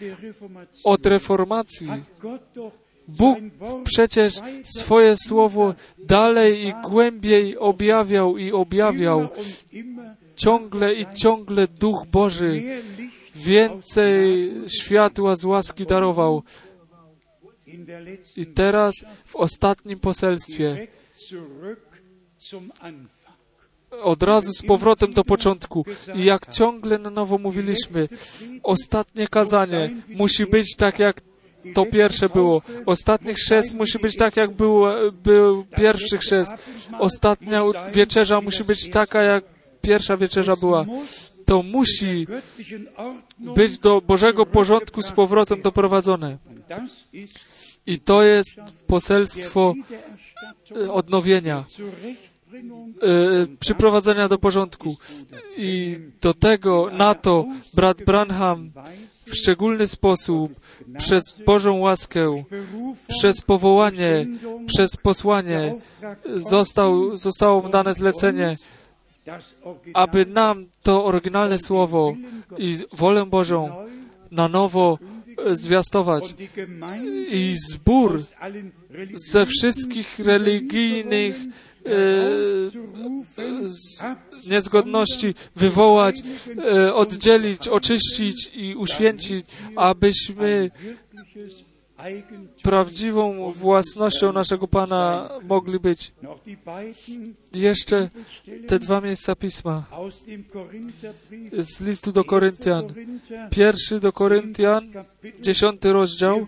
Od reformacji Bóg przecież swoje słowo dalej i głębiej objawiał i objawiał. Ciągle i ciągle Duch Boży więcej światła z łaski darował. I teraz w ostatnim poselstwie od razu z powrotem do początku. I jak ciągle na nowo mówiliśmy, ostatnie kazanie musi być tak, jak to pierwsze było. Ostatni chrzest musi być tak, jak było, był pierwszy chrzest. Ostatnia wieczerza musi być taka, jak pierwsza wieczerza była. To musi być do Bożego porządku z powrotem doprowadzone. I to jest poselstwo e, odnowienia, e, przyprowadzenia do porządku. I do tego, na to brat Branham w szczególny sposób, przez Bożą łaskę, przez powołanie, przez posłanie został, zostało mu dane zlecenie, aby nam to oryginalne słowo i wolę Bożą na nowo e, zwiastować. I zbór ze wszystkich religijnych niezgodności wywołać, e, oddzielić, oczyścić i uświęcić, abyśmy. Prawdziwą własnością naszego Pana mogli być. Jeszcze te dwa miejsca pisma z listu do Koryntian. Pierwszy do Koryntian, dziesiąty rozdział.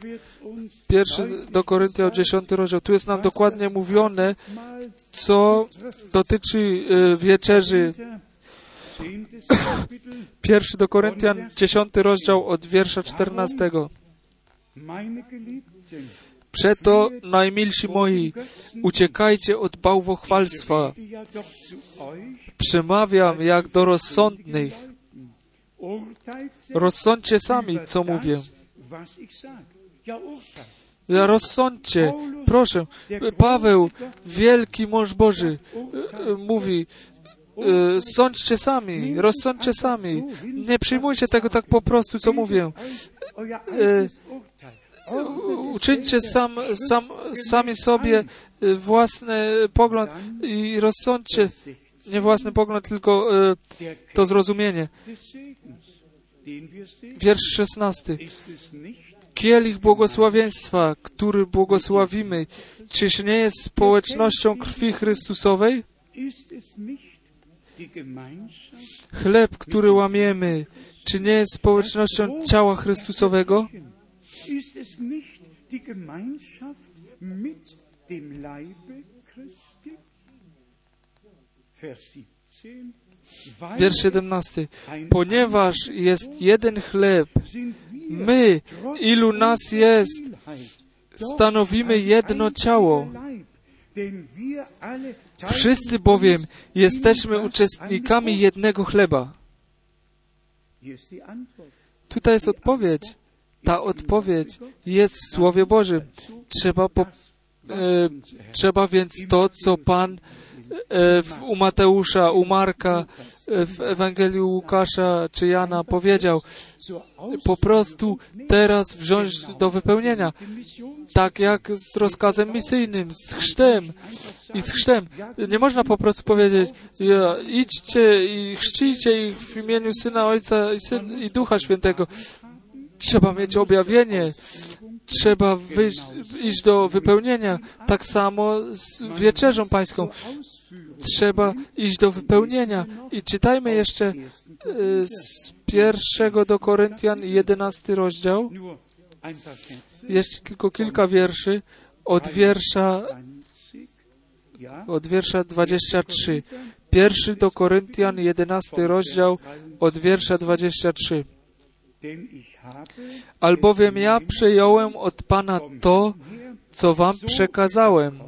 Pierwszy do Koryntian, dziesiąty rozdział. Tu jest nam dokładnie mówione, co dotyczy e, wieczerzy. Pierwszy do Koryntian, dziesiąty rozdział od wiersza czternastego. Przeto, najmilsi moi, uciekajcie od bałwochwalstwa. Przemawiam jak do rozsądnych. Rozsądźcie sami, co mówię. Rozsądźcie, proszę. Paweł, wielki mąż Boży, mówi, sądźcie sami, rozsądźcie sami. Nie przyjmujcie tego tak po prostu, co mówię. Uczyńcie sam, sam, sami sobie e, własny pogląd i rozsądźcie nie własny pogląd, tylko e, to zrozumienie. Wiersz szesnasty. Kielich błogosławieństwa, który błogosławimy, czyż nie jest społecznością krwi Chrystusowej? Chleb, który łamiemy, czy nie jest społecznością ciała Chrystusowego? Ist es nicht die Gemeinschaft mit dem Leibe Christi? Vers 17. Weil Wiersz 17. Ponieważ jest jeden chleb, my, ilu nas jest, stanowimy jedno ciało. Wszyscy bowiem jesteśmy uczestnikami jednego chleba. Tutaj jest odpowiedź. Ta odpowiedź jest w Słowie Bożym. Trzeba, po, e, trzeba więc to, co Pan w, u Mateusza, u Marka, e, w Ewangelii Łukasza czy Jana powiedział, po prostu teraz wziąć do wypełnienia, tak jak z rozkazem misyjnym, z chrztem i z chrztem. Nie można po prostu powiedzieć, idźcie i chrzcijcie ich w imieniu Syna, Ojca i, Syn, i Ducha Świętego. Trzeba mieć objawienie, trzeba wyjść, iść do wypełnienia. Tak samo z wieczerzą pańską. Trzeba iść do wypełnienia. I czytajmy jeszcze e, z pierwszego do Koryntian, jedenasty rozdział, jeszcze tylko kilka wierszy, od wiersza, 20, ja, od wiersza 23. Pierwszy do Koryntian, jedenasty rozdział, od wiersza 23. denn ich habe Albowiem ja przejąłem od Pana to, co wam przekazałem,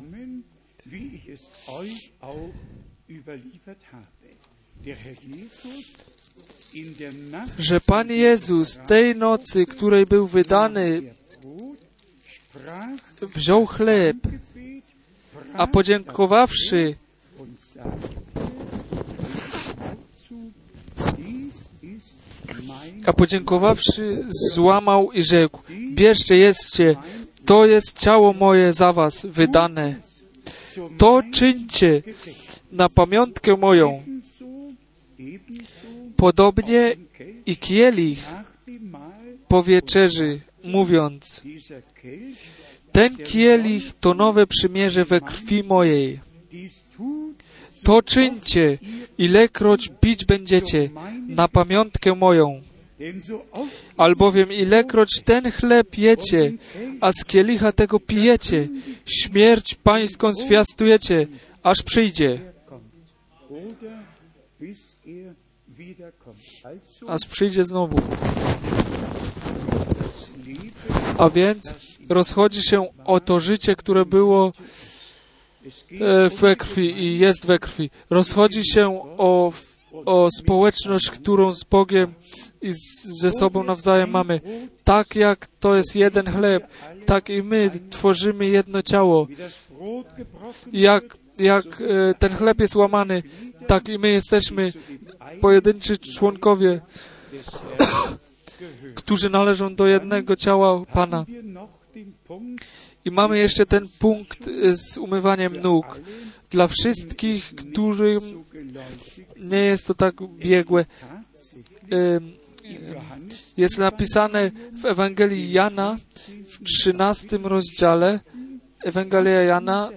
że Pan Jezus tej nocy, której był wydany, wziął chleb, a podziękowawszy, a podziękowawszy, złamał i rzekł, bierzcie, jedzcie, to jest ciało moje za was wydane. To czyńcie na pamiątkę moją. Podobnie i kielich po wieczerzy, mówiąc, ten kielich to nowe przymierze we krwi mojej. To czyńcie, ilekroć pić będziecie, na pamiątkę moją. Albowiem ilekroć ten chleb jecie, a z kielicha tego pijecie, śmierć pańską zwiastujecie, aż przyjdzie. Aż przyjdzie znowu. A więc rozchodzi się o to życie, które było we krwi i jest we krwi. Rozchodzi się o, o społeczność, którą z Bogiem i z, ze sobą nawzajem mamy. Tak jak to jest jeden chleb, tak i my tworzymy jedno ciało. Jak, jak e, ten chleb jest łamany, tak i my jesteśmy pojedynczy członkowie, którzy należą do jednego ciała Pana. I mamy jeszcze ten punkt e, z umywaniem nóg. Dla wszystkich, którym nie jest to tak biegłe, Johannes jest napisane w Ewangelii Jana w 13 rozdziale, Ewangelia Jana,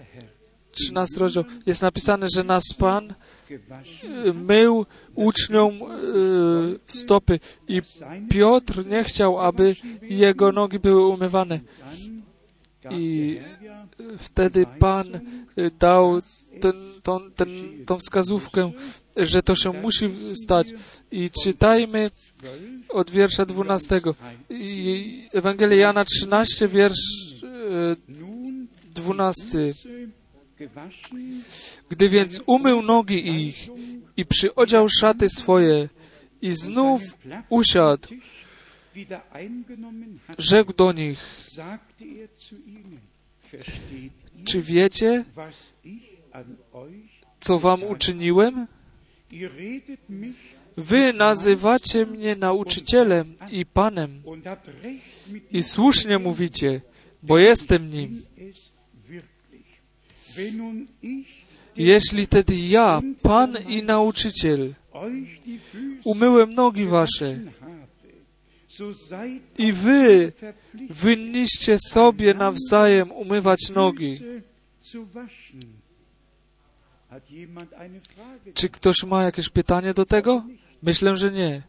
13 rozdział, jest napisane, że nas Pan e, mył uczniom e, stopy i Piotr nie chciał, aby jego nogi były umywane. I ja wtedy Pan dał ten, tą, ten, tą wskazówkę, że to się musi stać. I czytajmy 12 od wiersza 12. I Ewangelia Jana 13, wiersz e, nun 12. gewaschen Gdy więc umył nogi ich i przyodział szaty swoje i znów usiadł, rzekł do nich, czy wiecie, co wam uczyniłem? Wy nazywacie mnie nauczycielem i panem i słusznie mówicie, bo jestem nim. Jeśli tedy ja, pan i nauczyciel, umyłem nogi wasze i wy winniście sobie nawzajem umywać nogi. Czy ktoś ma jakieś pytanie do tego? Myślę, że nie.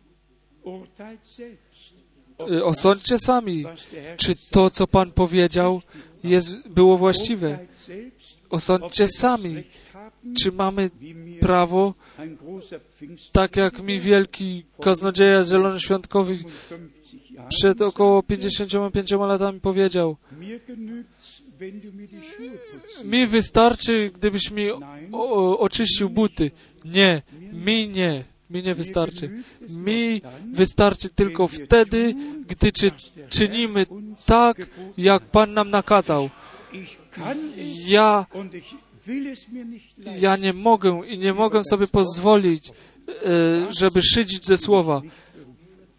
Y, Osądźcie sami, czy to, co Pan powiedział, jest, było właściwe. Osądźcie sami, czy mamy prawo, tak jak mi wielki kaznodzieja zielonoświątkowy 55 Jahren przed około 55 latami powiedział, mi wystarczy, gdybyś mi oczyścił buty. Nie, mi nie, mi nie wystarczy. Mi wystarczy tylko wtedy, gdy czy, czynimy tak, jak Pan nam nakazał. Ja. Ja nie mogę i nie mogę sobie pozwolić, e, żeby szydzić ze słowa.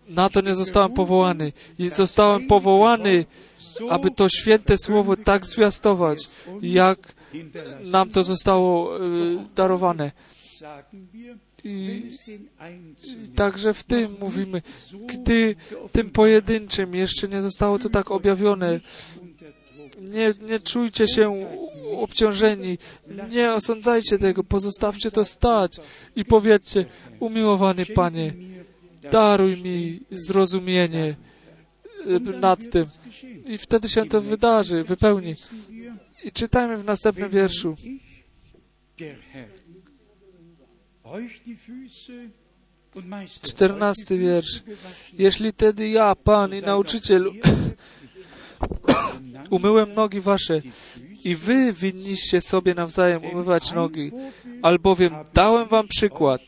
Na to nie zostałem powołany. I zostałem powołany, aby to święte słowo tak zwiastować, jak nam to zostało e, darowane. I także w tym mówimy, gdy tym pojedynczym jeszcze nie zostało to tak objawione, nie, nie czujcie się obciążeni, nie osądzajcie tego, pozostawcie to stać i powiedzcie, umiłowany Panie, daruj mi zrozumienie e, nad tym. I wtedy się to wydarzy, wypełni. I czytajmy w następnym wierszu. Wenn ich, der Herr, euch die Füße und Meister, euch die Czternasty Füße wiersz. gewaschen Jeśli tedy ja, Pan i nauczyciel, umyłem nogi wasze i wy winniście sobie nawzajem umywać nogi, albowiem dałem wam przykład,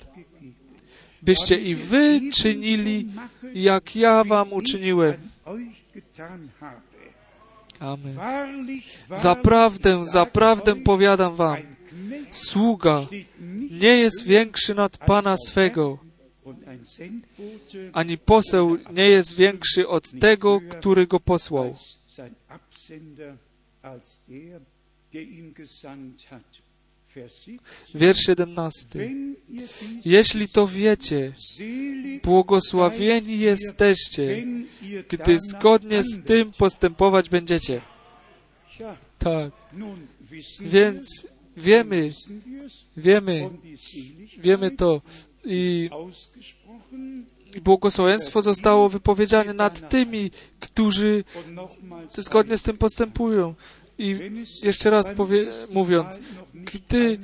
byście i wy czynili, jak ja wam uczyniłem. Amen. Zaprawdę, zaprawdę powiadam wam, sługa nie jest większy nad Pana swego, ani poseł nie jest większy od tego, który go posłał. sein Absender als der, der ihn gesandt hat. Vers 17. Wiersz 17. Wenn ihr dies Jeśli to wiecie, błogosławieni jesteście, gdy zgodnie z tym postępować będziecie. Tak, więc wiemy, wiemy, wiemy to. I błogosławieństwo zostało wypowiedziane nad tymi, którzy zgodnie z tym postępują. I jeszcze raz powie, mówiąc, gdy,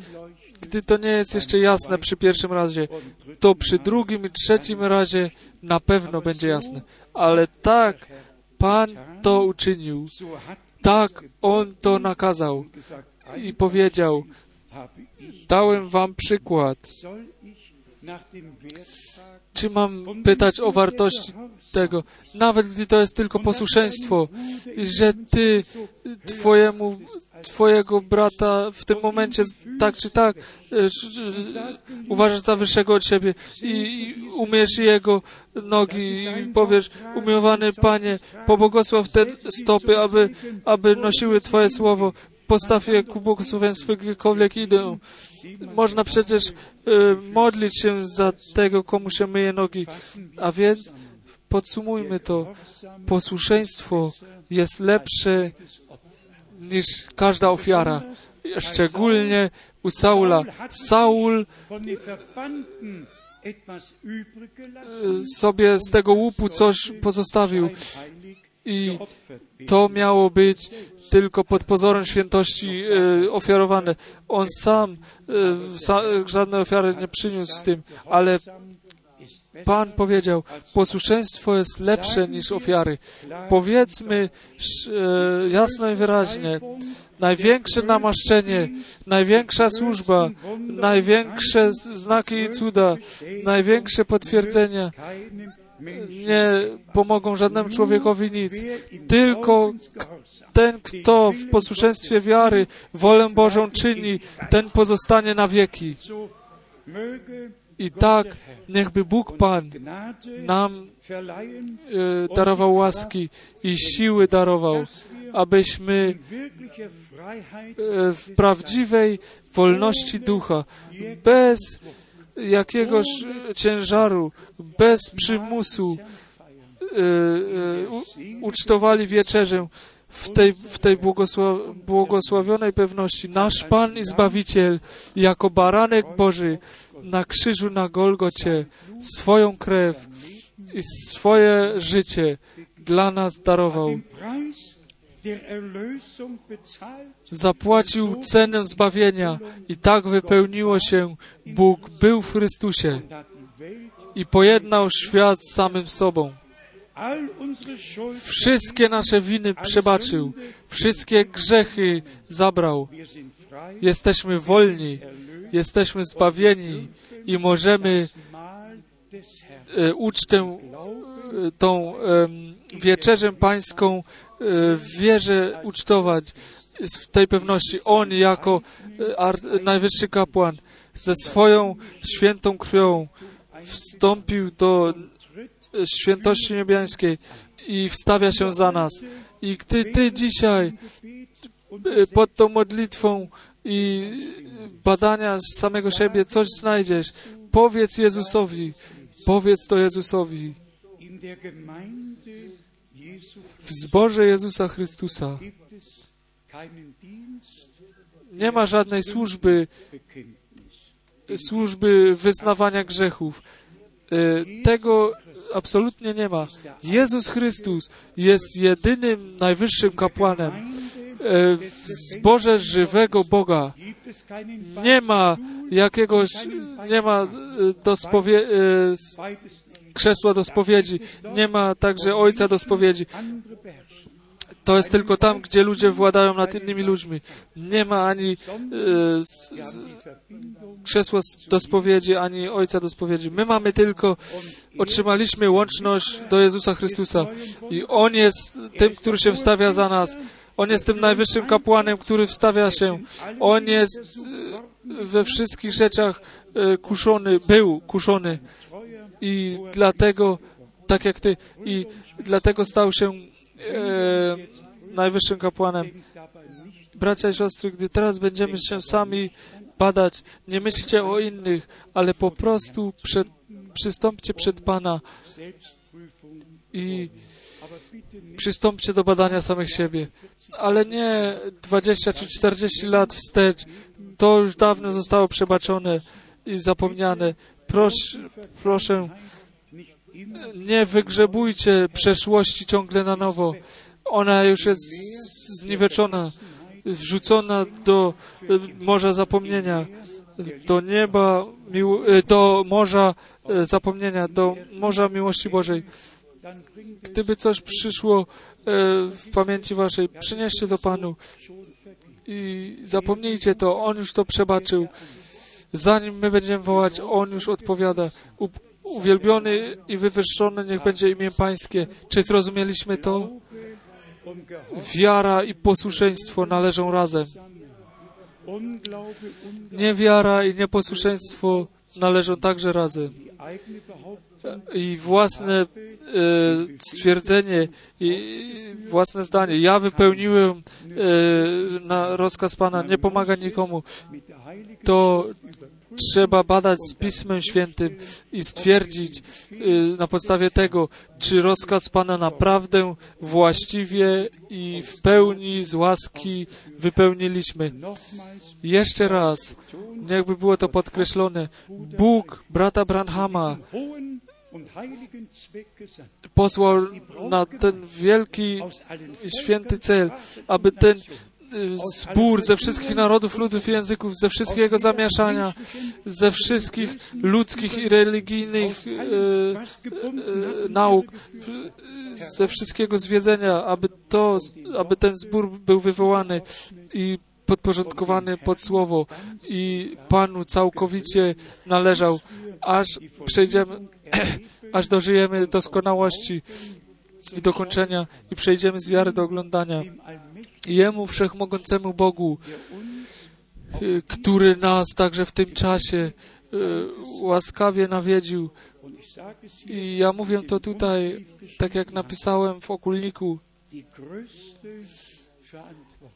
gdy to nie jest jeszcze jasne przy pierwszym razie, to przy drugim i trzecim razie na pewno będzie jasne. Ale tak Pan to uczynił. Tak On to nakazał i powiedział, dałem wam przykład. Czy mam pytać o wartości tego, nawet gdy to jest tylko posłuszeństwo, że ty twojemu, twojego brata w tym momencie tak czy tak e, sz- uważasz za wyższego od siebie i, i umiesz jego nogi i powiesz, umiłowany Panie, pobłogosław te stopy, aby, aby nosiły Twoje słowo, postaw je ku błogosławieństwu, gdziekolwiek idę. Można przecież e, modlić się za tego, komu się myje nogi. A więc podsumujmy to. Posłuszeństwo jest lepsze niż każda ofiara. Szczególnie u Saula. Saul e, sobie z tego łupu coś pozostawił i to miało być tylko pod pozorem świętości e, ofiarowane. On sam e, sa, żadnej ofiary nie przyniósł z tym, ale Pan powiedział, posłuszeństwo jest lepsze niż ofiary. Powiedzmy e, jasno i wyraźnie, największe namaszczenie, największa służba, największe znaki i cuda, największe potwierdzenia nie pomogą żadnemu człowiekowi nic. Tylko ten, kto w posłuszeństwie wiary wolę Bożą czyni, ten pozostanie na wieki. I tak niechby Bóg Pan nam e, darował łaski i siły darował, abyśmy e, w prawdziwej wolności ducha, bez jakiegoś ciężaru, bez przymusu e, u, ucztowali wieczerzę w tej, w tej błogosław, błogosławionej pewności. Nasz Pan i Zbawiciel, jako baranek Boży, na krzyżu na Golgocie, swoją krew i swoje życie dla nas darował. Zapłacił cenę zbawienia i tak wypełniło się. Bóg był w Chrystusie i pojednał świat z samym sobą. Wszystkie nasze winy przebaczył, wszystkie grzechy zabrał. Jesteśmy wolni, jesteśmy zbawieni i możemy e, ucztę, e, tą wieczerzę pańską e, w wierze ucztować. w tej pewności. On jako najwyższy kapłan ze swoją świętą krwią wstąpił do e, świętości niebiańskiej i wstawia się za nas. I gdy Ty dzisiaj e, pod tą modlitwą i badania samego siebie coś znajdziesz, powiedz Jezusowi, powiedz to Jezusowi. W zborze Jezusa Chrystusa nie ma żadnej służby. Służby wyznawania grzechów. E, Tego absolutnie nie ma. Jezus Chrystus jest jedynym najwyższym kapłanem e, w zborze żywego Boga. Nie ma jakiegoś, nie ma e, do spowie, krzesła do spowiedzi, nie ma także ojca do spowiedzi. To jest tylko tam, gdzie ludzie władają nad innymi ludźmi. Nie ma ani e, krzesła do spowiedzi, ani ojca do spowiedzi. My mamy tylko, otrzymaliśmy łączność do Jezusa Chrystusa i On jest tym, który się wstawia za nas. On jest tym najwyższym kapłanem, który wstawia się. On jest e, we wszystkich rzeczach e, kuszony, był kuszony i dlatego, tak jak Ty, i dlatego stał się najwyższym kapłanem. Bracia i siostry, gdy teraz będziemy się sami badać, nie myślcie o innych, ale po prostu przed, przystąpcie przed Pana i przystąpcie do badania samych siebie. Ale nie 20 czy 40 lat wstecz. To już dawno zostało przebaczone i zapomniane. Proś, proszę, nie wygrzebujcie przeszłości ciągle na nowo. Ona już jest zniweczona, wrzucona do e, morza zapomnienia, do nieba, e, do morza e, zapomnienia, do morza miłości Bożej. Gdyby coś przyszło w pamięci waszej, przynieście to Panu i zapomnijcie to. On już to przebaczył. Zanim my będziemy wołać, On już odpowiada. Uwielbiony i wywyższony niech będzie imię Pańskie. Czy zrozumieliśmy to? Wiara i posłuszeństwo należą razem. Niewiara i nieposłuszeństwo należą także razem. I własne e, stwierdzenie i własne zdanie. Ja wypełniłem e, na rozkaz Pana, nie pomaga nikomu. To trzeba badać z Pismem Świętym i stwierdzić y, na podstawie tego, czy rozkaz Pana naprawdę właściwie i w pełni z łaski wypełniliśmy. Jeszcze raz, jakby było to podkreślone, Bóg brata Branhama posłał na ten wielki święty cel, aby ten zbór ze wszystkich narodów, ludów i języków, ze wszystkiego zamieszania, ze wszystkich ludzkich i religijnych e, e, nauk, ze wszystkiego zwiedzenia, aby to, aby ten zbór był wywołany i podporządkowany pod słowo i Panu całkowicie należał, aż przejdziemy, aż dożyjemy doskonałości i dokończenia i przejdziemy z wiary do oglądania. Jemu Wszechmogącemu Bogu, y, który nas także w tym czasie y, łaskawie nawiedził. I ja mówię to tutaj, tak jak napisałem w okulniku,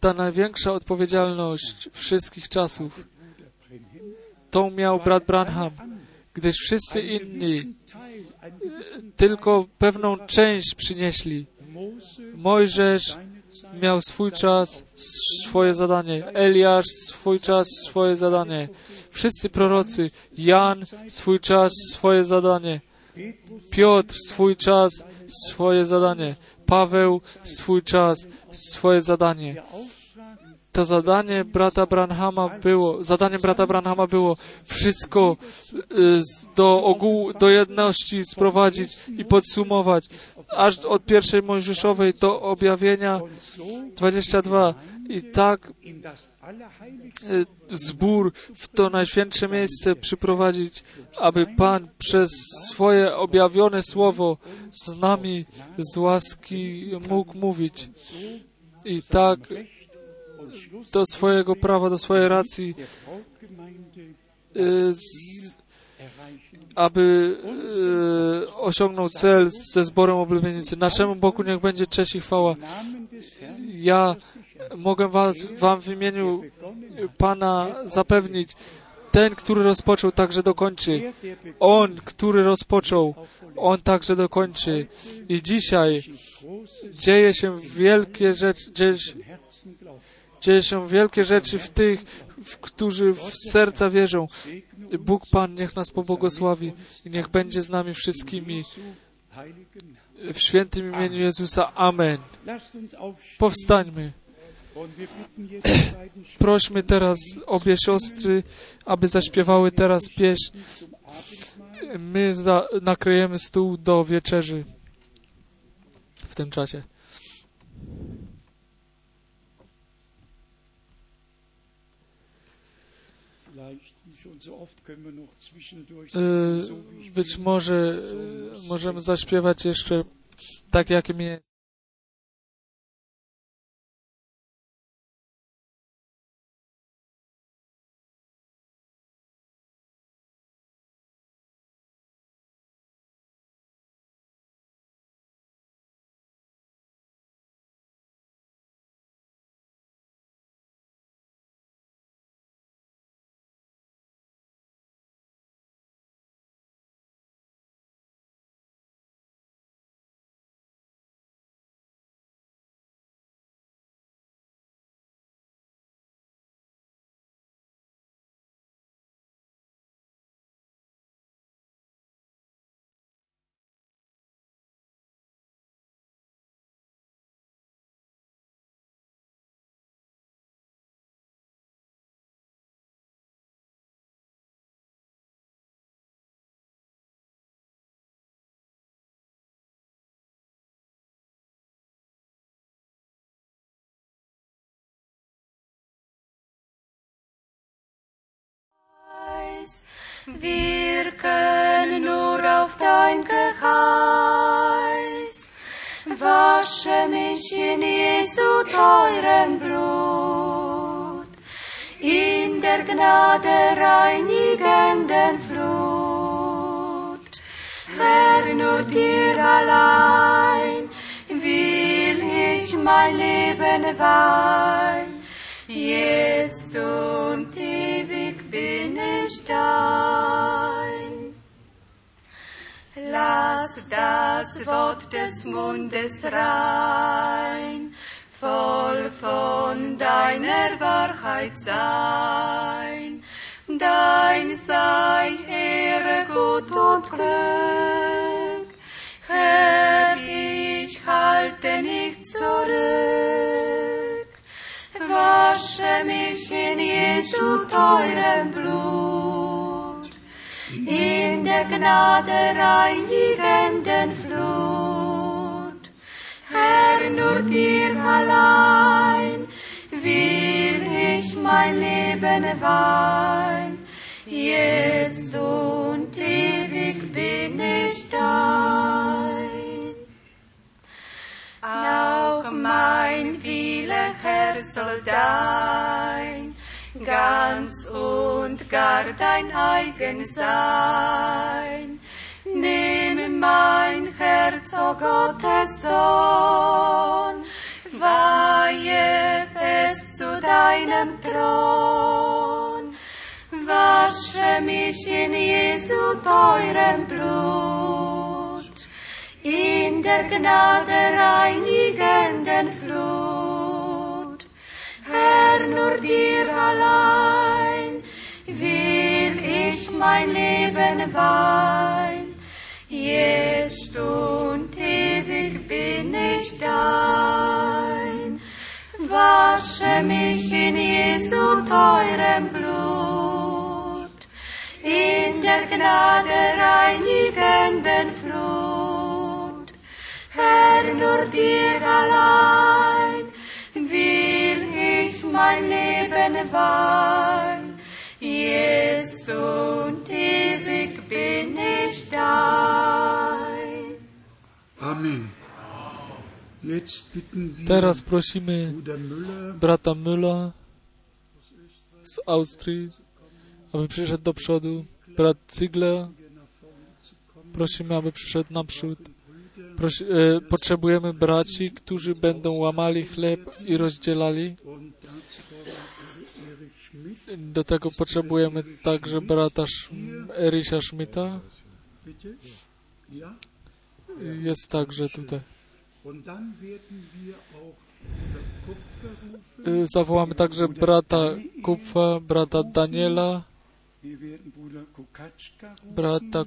ta największa odpowiedzialność wszystkich czasów. Tą miał brat Branham, gdyż wszyscy inni gewissen tylko pewną część przynieśli. Mojżesz miał swój czas, swoje zadanie. Eliasz swój czas, swoje zadanie. Wszyscy prorocy. Jan swój czas, swoje zadanie. Piotr swój czas, swoje zadanie. Paweł swój czas, swoje zadanie. To zadanie brata Branhama było, zadaniem brata Branhama było wszystko y, do ogółu, do jedności sprowadzić i podsumować, aż od pierwszej Mojżeszowej do objawienia und so 22. I tak y, zbór w to najświętsze miejsce przyprowadzić, aby Pan przez swoje objawione słowo z nami z łaski mógł mówić. I tak do swojego prawa, do swojej racji, y, z. aby y, osiągnął cel ze zborem oblubienicy. Naszemu Bogu niech będzie cześć i chwała. Ja mogę was, Wam w imieniu Pana zapewnić, ten, który rozpoczął, także dokończy. On, który rozpoczął, On także dokończy. I dzisiaj dzieje się wielkie rzeczy, dzieje, dzieje się wielkie rzeczy w tych, w którzy w serca wierzą. Bóg Pan niech nas pobłogosławi i niech będzie z nami wszystkimi w świętym imieniu Jezusa. Amen. Powstańmy. Prośmy teraz obie siostry, aby zaśpiewały teraz pieśń. My za, nakryjemy stół do wieczerzy w tym czasie. Być bin. może y, możemy zaśpiewać jeszcze tak, jak mnie. Wir können nur auf dein Geheiß. Wasche mich in Jesu teurem Blut, in der Gnade reinigenden Flut. Herr, nur dir allein will ich mein Leben weihen. Jetzt und ewig Lass das Wort des Mundes rein, voll von deiner Wahrheit sein. Dein sei Ehre, Gut und Glück. Herr, ich halte nicht zurück. Wasche mich in Jesu teurem Blut, in der Gnade reinigenden Flut. Herr, nur dir allein will ich mein Leben weihen, jetzt und ewig bin ich dein. Auch mein Wille, Herr, soll dein, ganz und gar dein eigen sein. Nehme mein Herz, o Gottes Sohn, weihe es zu deinem Thron. Wasche mich in Jesu teurem Blut, in der Gnade reinigenden Flut. Herr, nur dir allein will ich mein Leben weihen, jetzt und ewig bin ich dein. Wasche mich in Jesu teurem Blut, in der Gnade reinigenden Flut. Herr, nur dir allein will ich mein Leben weihen, jetzt und ewig bin ich dein. Amen. Teraz prosimy Müller, brata Mülla z Austrii, aby przyszedł do przodu. Brat Ziegler, prosimy, aby przyszedł naprzód. Prosi, e, potrzebujemy braci, którzy będą łamali chleb i rozdzielali. Do tego potrzebujemy także brata Erisia Schmidta. Jest także tutaj. Zawołamy także brata Kupfa, brata Daniela, brata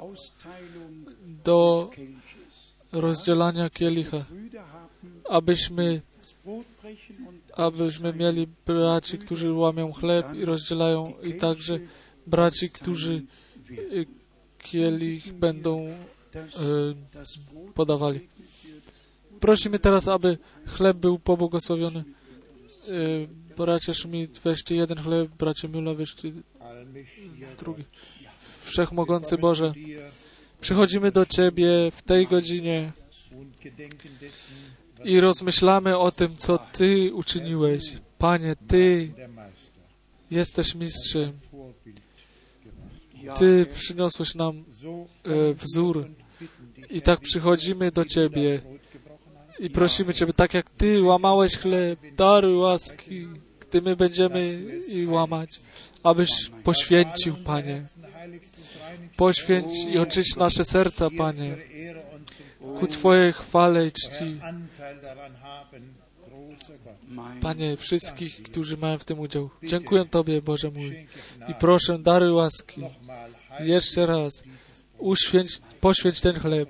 Austeilung do rozdzielania kielicha, abyśmy, abyśmy mieli braci, którzy łamią chleb i rozdzielają i także braci, którzy y, kielich będą y, podawali. Prosimy teraz, aby chleb był pobłogosławiony. Y, Bracie Schmidt, weźcie jeden chleb, bracie Müller, weźcie drugi. Wszechmogący Boże, przychodzimy do Ciebie w tej godzinie i rozmyślamy o tym, co Ty uczyniłeś. Panie, Ty jesteś mistrzem. Ty przyniosłeś nam e, wzór i tak przychodzimy do Ciebie i prosimy Ciebie, tak jak Ty łamałeś chleb, daruj łaski, gdy my będziemy i łamać, abyś poświęcił, Panie. Poświęć i oczyść nasze serca, Panie, ku Twojej chwale i czci. Panie, wszystkich, którzy mają w tym udział. Dziękuję Tobie, Boże mój. I proszę, daruj łaski. Jeszcze raz, uświęć, poświęć ten chleb,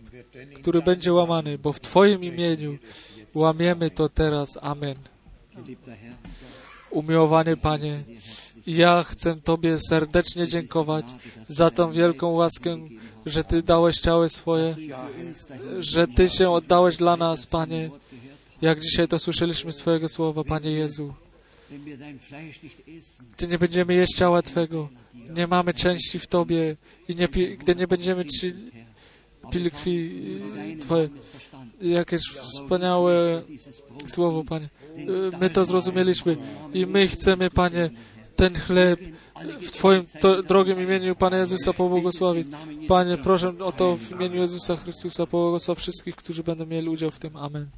który będzie łamany, bo w Twoim imieniu łamiemy to teraz. Amen. Umiłowany Panie, ja chcę Tobie serdecznie dziękować za tą wielką łaskę, że Ty dałeś ciało swoje, że Ty się oddałeś dla nas, Panie, jak dzisiaj to słyszeliśmy z Twojego słowa, Panie Jezu. Gdy nie będziemy jeść ciała Twego, nie mamy części w Tobie i nie gdy nie będziemy ci pili krwi y, Twoje. Jakież wspaniałe słowo, Panie. Y, My to zrozumieliśmy i my chcemy, Panie, ten chleb w Twoim to, drogim imieniu Pana Jezusa pobłogosławić. Panie, proszę o to w imieniu Jezusa Chrystusa pobłogosław wszystkich, którzy będą mieli udział w tym. Amen.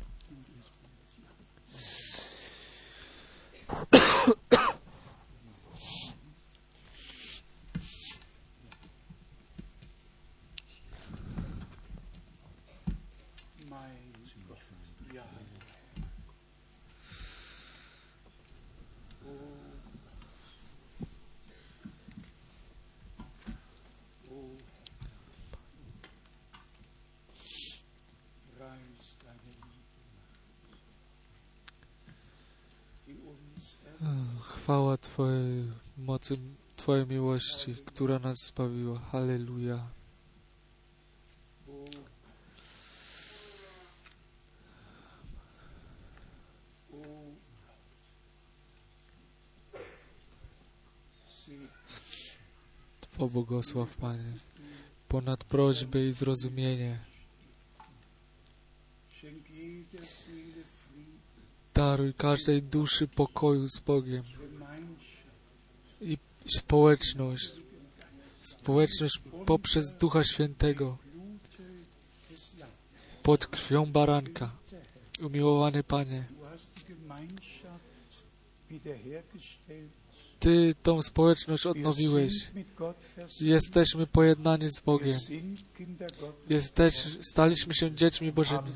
Twojej mocy, Twojej miłości, która nas zbawiła. Halleluja. Pobłogosław, Panie, ponad prośby i zrozumienie. Daruj każdej duszy pokoju z Bogiem i społeczność. Społeczność poprzez Ducha Świętego pod krwią baranka. Umiłowany Panie. Ty tą społeczność odnowiłeś. Jesteśmy pojednani z Bogiem. Jesteś, staliśmy się dziećmi Bożymi.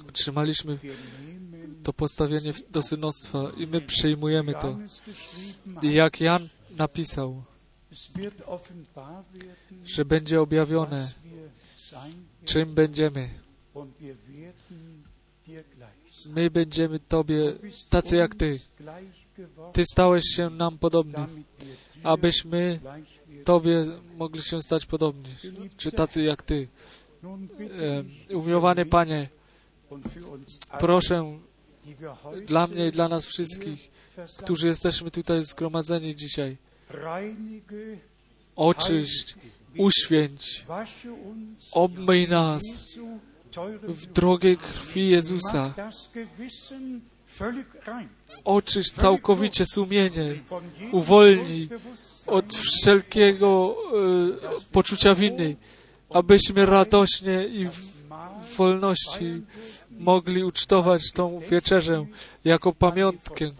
Otrzymaliśmy to postawienie do synostwa i my przyjmujemy to. I jak Jan napisał, że będzie objawione, czym będziemy. My będziemy Tobie tacy jak Ty. Ty stałeś się nam podobny, abyśmy. Tobie mogli się stać podobni, czy tacy jak Ty. E, umiłowany Panie, proszę dla mnie i dla nas wszystkich, którzy jesteśmy tutaj zgromadzeni dzisiaj, oczyść, uświęć, obmyj nas w drogiej krwi Jezusa, oczyść całkowicie sumienie, Schuldbewusstsein od wszelkiego e, poczucia winy, abyśmy radośnie i w wolności mogli ucztować tą wieczerzę jako pamiątkę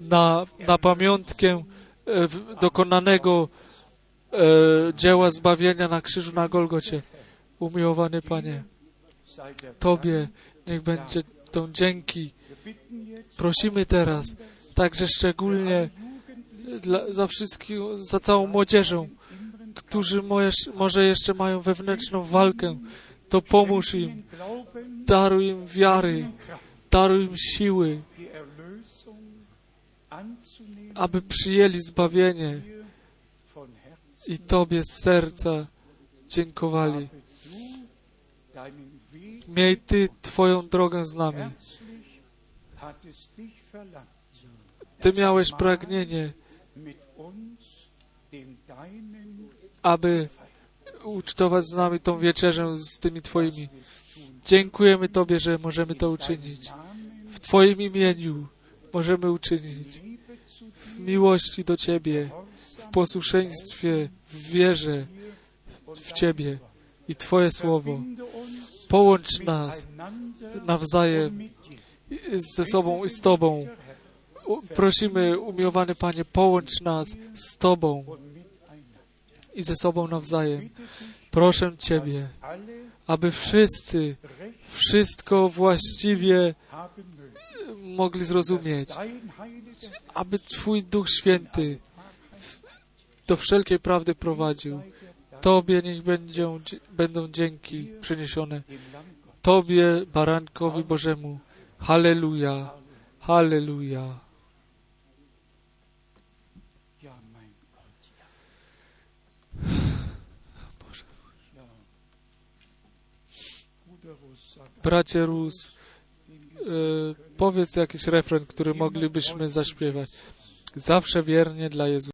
na, na pamiątkę e, dokonanego e, dzieła zbawienia na krzyżu na Golgocie. Umiłowany Panie, Tobie niech będzie tą dzięki. Prosimy teraz, także szczególnie dla, za za całą młodzieżą, którzy może jeszcze mają wewnętrzną walkę, to pomóż im, daruj im wiary, daruj im siły, aby przyjęli zbawienie i Tobie z serca dziękowali. Miej Ty Twoją drogę z nami. Ty miałeś pragnienie, aby ucztować z nami tą wieczerzę z tymi Twoimi. Dziękujemy Tobie, że możemy to uczynić. W Twoim imieniu możemy uczynić. W miłości do Ciebie, w posłuszeństwie, w wierze w Ciebie i Twoje słowo. Połącz nas nawzajem ze sobą i z Tobą. Prosimy, umiłowany Panie, połącz nas z Tobą. I ze sobą nawzajem. Proszę Ciebie, aby wszyscy wszystko właściwie mogli zrozumieć, aby Twój Duch Święty do wszelkiej prawdy prowadził. Tobie niech będą, będą dzięki przyniesione. Tobie, barankowi Bożemu. Halleluja, halleluja. Ja, mein Gott, ja. Boże. Ja. Bruder Rus, sag Bracie Rus, e, powiedz jakiś refren, który moglibyśmy zaśpiewać. Zawsze wiernie dla Jezusa.